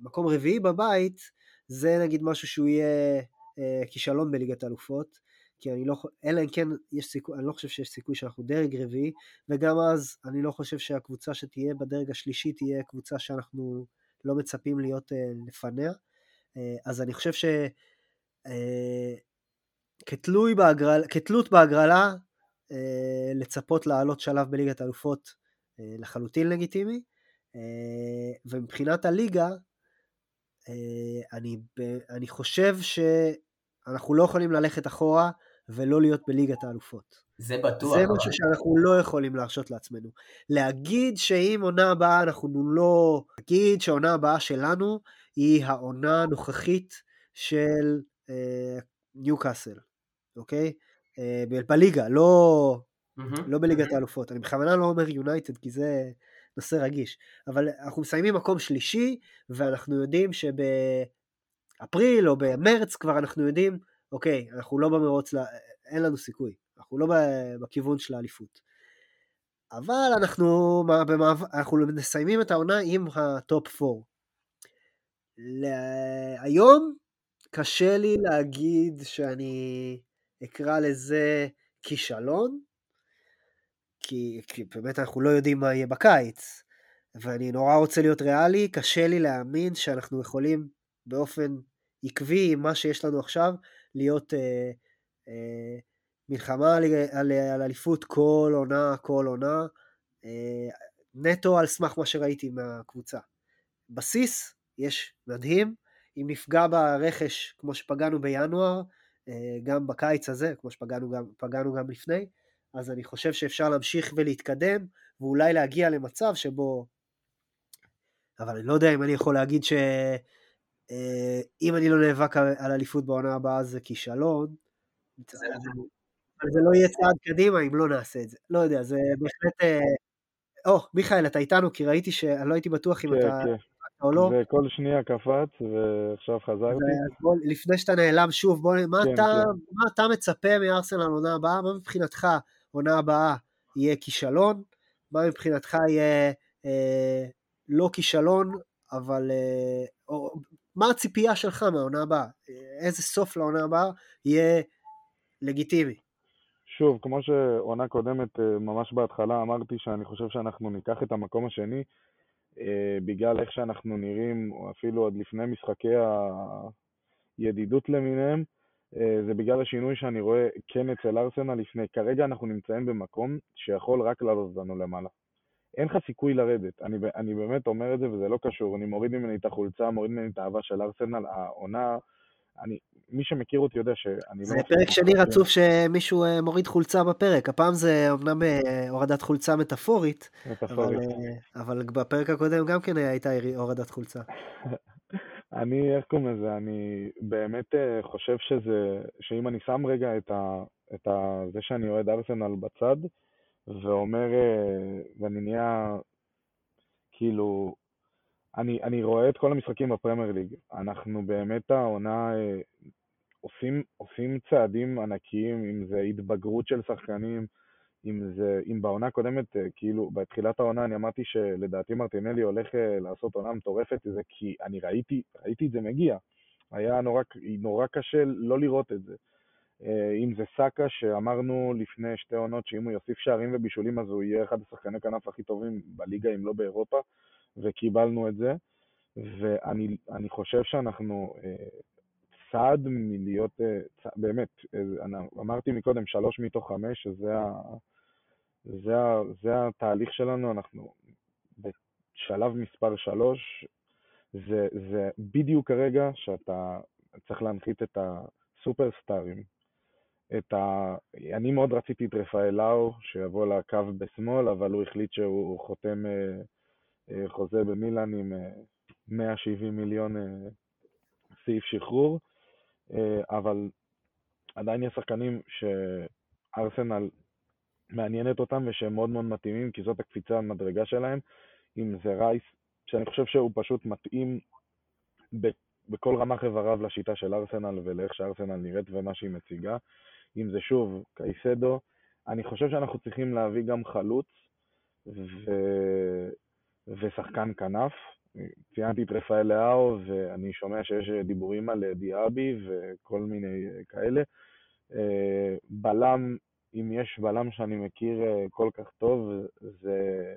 מקום רביעי בבית, זה נגיד משהו שהוא יהיה כישלון בליגת האלופות, כי אני לא, אלא אם כן יש סיכוי, אני לא חושב שיש סיכוי שאנחנו דרג רביעי, וגם אז אני לא חושב שהקבוצה שתהיה בדרג השלישי תהיה קבוצה שאנחנו לא מצפים להיות לפניה. אה, אז אני חושב שכתלות אה, בהגרלה, בהגרלה אה, לצפות לעלות שלב בליגת האלופות לחלוטין לגיטימי, ומבחינת הליגה, אני, אני חושב שאנחנו לא יכולים ללכת אחורה ולא להיות בליגת האלופות. זה בטוח. זה משהו שאנחנו לא יכולים להרשות לעצמנו. להגיד שאם עונה הבאה אנחנו לא... להגיד שהעונה הבאה שלנו היא העונה הנוכחית של אה, ניוקאסל, אוקיי? אה, בליגה, לא, mm-hmm. לא בליגת האלופות. אני בכוונה לא אומר יונייטד כי זה נושא רגיש, אבל אנחנו מסיימים מקום שלישי ואנחנו יודעים שבאפריל או במרץ כבר אנחנו יודעים, אוקיי, אנחנו לא במרוץ, אין לנו סיכוי, אנחנו לא בכיוון של האליפות. אבל אנחנו, אנחנו מסיימים את העונה עם הטופ 4. היום קשה לי להגיד שאני אקרא לזה כישלון, כי, כי באמת אנחנו לא יודעים מה יהיה בקיץ, ואני נורא רוצה להיות ריאלי, קשה לי להאמין שאנחנו יכולים באופן עקבי עם מה שיש לנו עכשיו, להיות אה, אה, מלחמה על, על, על אליפות כל עונה, כל עונה, אה, נטו על סמך מה שראיתי מהקבוצה. בסיס יש מדהים, אם נפגע ברכש כמו שפגענו בינואר, גם בקיץ הזה, כמו שפגענו גם, גם לפני, אז אני חושב שאפשר להמשיך ולהתקדם, ואולי להגיע למצב שבו, אבל אני לא יודע אם אני יכול להגיד שאם אה, אני לא נאבק על אליפות בעונה הבאה זה כישלון, אבל זה לא יהיה צעד קדימה אם לא נעשה את זה. לא יודע, זה בהחלט... אה, או, מיכאל, אתה איתנו, כי ראיתי שאני לא הייתי בטוח אם כן, אתה... או לא. וכל שנייה קפץ, ועכשיו חזרתי. בוא, לפני שאתה נעלם שוב, בוא, מה, כן, אתה, כן. מה אתה מצפה מארסנל עונה הבאה? מה מבחינתך עונה הבאה יהיה כישלון? מה מבחינתך יהיה אה, לא כישלון, אבל... אה, או, מה הציפייה שלך מהעונה הבאה? איזה סוף לעונה הבאה יהיה לגיטימי? שוב, כמו שעונה קודמת, אה, ממש בהתחלה אמרתי שאני חושב שאנחנו ניקח את המקום השני, אה, בגלל איך שאנחנו נראים, או אפילו עוד לפני משחקי הידידות למיניהם, אה, זה בגלל השינוי שאני רואה כן אצל ארסנל לפני. כרגע אנחנו נמצאים במקום שיכול רק לעלות אותנו למעלה. אין לך סיכוי לרדת. אני, אני באמת אומר את זה וזה לא קשור. אני מוריד ממני את החולצה, מוריד ממני את האהבה של ארסנל. העונה אני, מי שמכיר אותי יודע שאני זה לא... זה פרק שני רצוף שמישהו אה, מוריד חולצה בפרק, הפעם זה אמנם אה, הורדת חולצה מטאפורית, מטאפורית. אבל, אה, אבל בפרק הקודם גם כן הייתה הורדת חולצה. אני, איך קוראים לזה, אני באמת חושב שזה, שאם אני שם רגע את, ה, את ה, זה שאני אוהד ארסנל בצד, ואומר, ואני נהיה, כאילו, אני, אני רואה את כל המשחקים בפרמייר ליג. אנחנו באמת העונה אה, עושים, עושים צעדים ענקיים, אם זה התבגרות של שחקנים, אם, זה, אם בעונה הקודמת, אה, כאילו, בתחילת העונה אני אמרתי שלדעתי מרטינלי הולך אה, לעשות עונה מטורפת, זה כי אני ראיתי, ראיתי את זה מגיע. היה נורא, נורא קשה לא לראות את זה. אם זה סאקה, שאמרנו לפני שתי עונות שאם הוא יוסיף שערים ובישולים אז הוא יהיה אחד השחקני כנף הכי טובים בליגה, אם לא באירופה, וקיבלנו את זה. ואני חושב שאנחנו צעד מלהיות, באמת, אמרתי מקודם, שלוש מתוך חמש, שזה ה... זה, זה התהליך שלנו, אנחנו בשלב מספר שלוש, זה, זה בדיוק הרגע שאתה צריך להנחית את הסופרסטארים. את ה... אני מאוד רציתי את רפאל לאו, שיבוא לקו בשמאל, אבל הוא החליט שהוא חותם אה, אה, חוזה במילאן עם 170 אה, מיליון סעיף שחרור, אבל עדיין יש שחקנים שארסנל מעניינת אותם ושהם מאוד מאוד מתאימים, כי זאת הקפיצה המדרגה שלהם, אם זה רייס, שאני חושב שהוא פשוט מתאים בכל רמ"ח איבריו לשיטה של ארסנל ולאיך שארסנל נראית ומה שהיא מציגה. אם זה שוב קייסדו, אני חושב שאנחנו צריכים להביא גם חלוץ ו... ושחקן כנף. ציינתי את רפאל לאהו, ואני שומע שיש דיבורים על דיאבי וכל מיני כאלה. אה, בלם אם יש בלם שאני מכיר אה, כל כך טוב, זה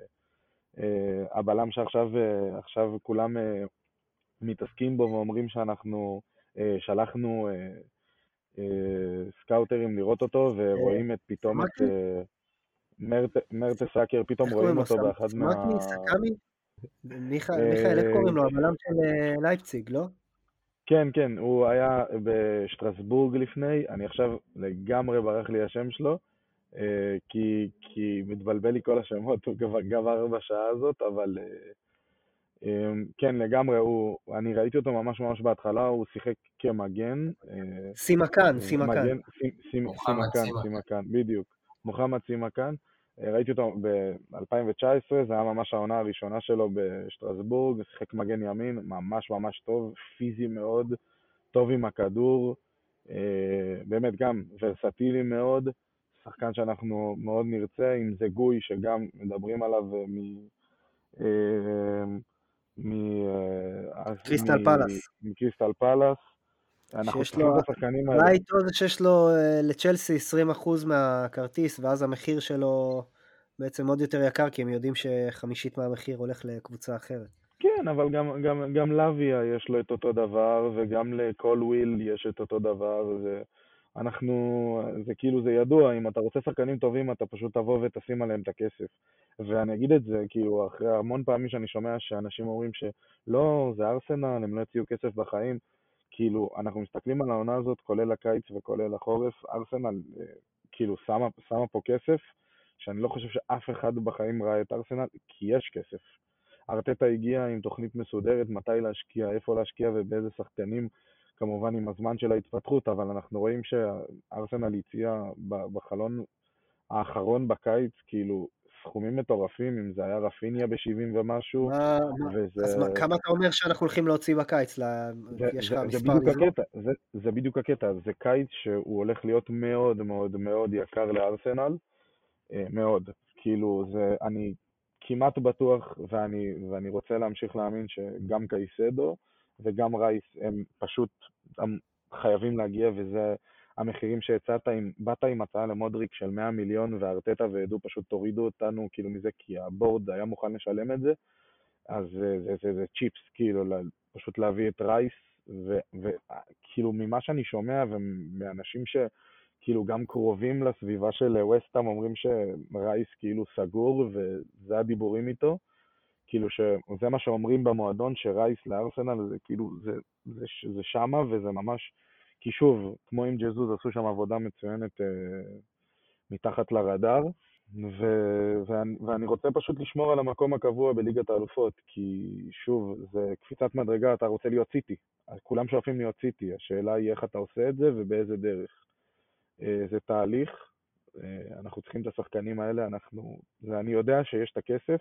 אה, הבלם שעכשיו עכשיו כולם מתעסקים בו ואומרים שאנחנו שלחנו סקאוטרים לראות אותו, ורואים את פתאום את מרטה סאקר, פתאום רואים אותו באחד מה... מיכאל, איך קוראים לו? הבלם של לייפציג, לא? כן, כן, הוא היה בשטרסבורג לפני, אני עכשיו לגמרי ברח לי השם שלו, אה, כי, כי מתבלבל לי כל השמות, הוא גבר בשעה הזאת, אבל אה, אה, כן, לגמרי, הוא, אני ראיתי אותו ממש ממש בהתחלה, הוא שיחק כמגן. סימקן, סימקן. סימקן, סימקן, בדיוק. מוחמד סימקן. ראיתי אותו ב-2019, זה היה ממש העונה הראשונה שלו בשטרסבורג, שיחק מגן ימין, ממש ממש טוב, פיזי מאוד, טוב עם הכדור, באמת גם ורסטילי מאוד, שחקן שאנחנו מאוד נרצה, אם זה גוי, שגם מדברים עליו מ... מקריסטל פלאס. מקריסטל פלאס. שיש לו, אולי איתו זה שיש לו לצ'לסי 20% מהכרטיס, ואז המחיר שלו בעצם עוד יותר יקר, כי הם יודעים שחמישית מהמחיר הולך לקבוצה אחרת. כן, אבל גם, גם, גם לוויה יש לו את אותו דבר, וגם לכל וויל יש את אותו דבר. זה... אנחנו, זה כאילו, זה ידוע, אם אתה רוצה שחקנים טובים, אתה פשוט תבוא ותשים עליהם את הכסף. ואני אגיד את זה, כאילו, אחרי המון פעמים שאני שומע שאנשים אומרים שלא, זה ארסנל, הם לא יוציאו כסף בחיים. כאילו, אנחנו מסתכלים על העונה הזאת, כולל הקיץ וכולל החורף, ארסנל, אה, כאילו, שמה, שמה פה כסף, שאני לא חושב שאף אחד בחיים ראה את ארסנל, כי יש כסף. ארטטה הגיע עם תוכנית מסודרת, מתי להשקיע, איפה להשקיע ובאיזה שחקנים. כמובן עם הזמן של ההתפתחות, אבל אנחנו רואים שארסנל הציע בחלון האחרון בקיץ, כאילו, סכומים מטורפים, אם זה היה רפיניה ב-70 ומשהו, מה, וזה... אז מה, כמה אתה אומר שאנחנו הולכים להוציא בקיץ? לה... זה, יש לך מספר זה בדיוק הקטע, זה, זה בדיוק הקטע, זה קיץ שהוא הולך להיות מאוד מאוד מאוד יקר לארסנל, אה, מאוד. כאילו, זה, אני כמעט בטוח, ואני, ואני רוצה להמשיך להאמין שגם קייסדו, וגם רייס הם פשוט הם חייבים להגיע, וזה המחירים שהצעת, אם באת עם הצעה למודריק של 100 מיליון וארטטה ועדו פשוט תורידו אותנו כאילו מזה, כי הבורד היה מוכן לשלם את זה, אז זה, זה, זה, זה צ'יפס, כאילו, פשוט להביא את רייס, וכאילו ממה שאני שומע ומאנשים שכאילו גם קרובים לסביבה של ווסטהאם אומרים שרייס כאילו סגור וזה הדיבורים איתו. כאילו שזה מה שאומרים במועדון, שרייס לארסנל זה כאילו, זה, זה, זה שמה וזה ממש, כי שוב, כמו עם ג'זוז עשו שם עבודה מצוינת אה, מתחת לרדאר, ו, ואני, ואני רוצה פשוט לשמור על המקום הקבוע בליגת האלופות, כי שוב, זה קפיצת מדרגה, אתה רוצה להיות סיטי, כולם שואפים להיות סיטי, השאלה היא איך אתה עושה את זה ובאיזה דרך. אה, זה תהליך, אה, אנחנו צריכים את השחקנים האלה, אנחנו, ואני יודע שיש את הכסף,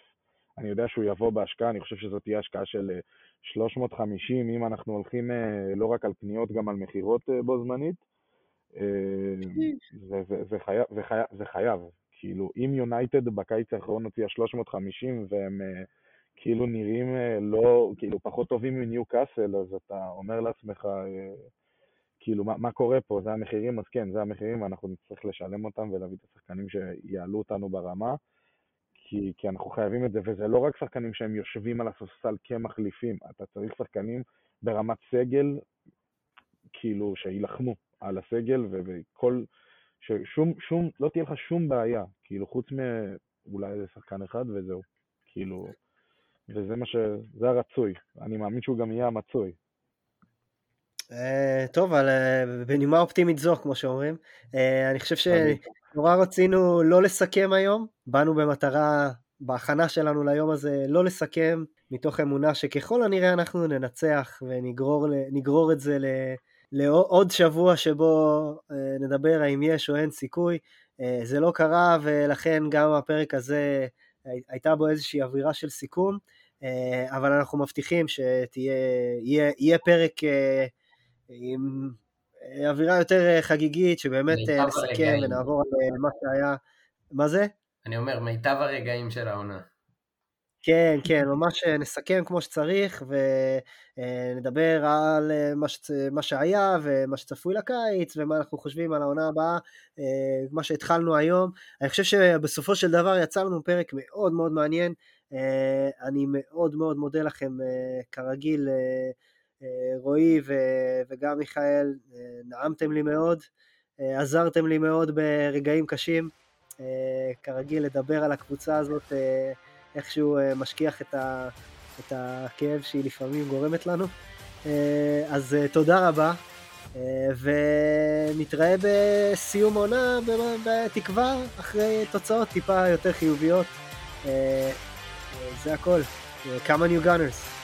אני יודע שהוא יבוא בהשקעה, אני חושב שזאת תהיה השקעה של 350, אה, אם אנחנו הולכים אה, לא רק על קניות, גם על מכירות אה, בו זמנית. זה, זה, זה, חייב, זה, חייב, זה חייב, כאילו, אם יונייטד בקיץ האחרון הוציאה 350 והם כאילו נראים לא, כאילו פחות טובים מניו קאסל, אז אתה אומר לעצמך, כאילו, מה, מה קורה פה? זה המחירים? אז כן, זה המחירים, אנחנו נצטרך לשלם אותם ולהביא את השחקנים שיעלו אותנו ברמה, כי, כי אנחנו חייבים את זה, וזה לא רק שחקנים שהם יושבים על הספסל כמחליפים, אתה צריך שחקנים ברמת סגל, כאילו, שיילחמו על הסגל, וכל... ששום, שום, לא תהיה לך שום בעיה, כאילו, חוץ מאולי איזה שחקן אחד וזהו, כאילו, וזה מה ש... זה הרצוי, אני מאמין שהוא גם יהיה המצוי. Uh, טוב, אבל uh, בנימה אופטימית זו, כמו שאומרים, uh, אני חושב שנורא רצינו לא לסכם היום, באנו במטרה, בהכנה שלנו ליום הזה, לא לסכם, מתוך אמונה שככל הנראה אנחנו ננצח ונגרור את זה. לעוד שבוע שבו אה, נדבר האם יש או אין סיכוי. אה, זה לא קרה ולכן גם הפרק הזה הייתה בו איזושהי אווירה של סיכום, אה, אבל אנחנו מבטיחים שיהיה פרק עם אווירה יותר חגיגית, שבאמת נסכם ונעבור על מה שהיה. מה זה? אני אומר, מיטב הרגעים של העונה. כן, כן, ממש אה, נסכם כמו שצריך ונדבר על אה, מה, שצ... מה שהיה ומה שצפוי לקיץ ומה אנחנו חושבים על העונה הבאה, אה, מה שהתחלנו היום. אני חושב שבסופו של דבר יצא לנו פרק מאוד מאוד מעניין. אני מאוד מאוד מודה לכם כרגיל, רועי וגם מיכאל, נעמתם לי מאוד, עזרתם לי מאוד ברגעים קשים. כרגיל לדבר על הקבוצה הזאת איכשהו אה, משכיח את, ה, את הכאב שהיא לפעמים גורמת לנו. אה, אז אה, תודה רבה, ונתראה בסיום עונה בתקווה אחרי תוצאות טיפה יותר חיוביות. זה הכל. כמה ניו גאנרס.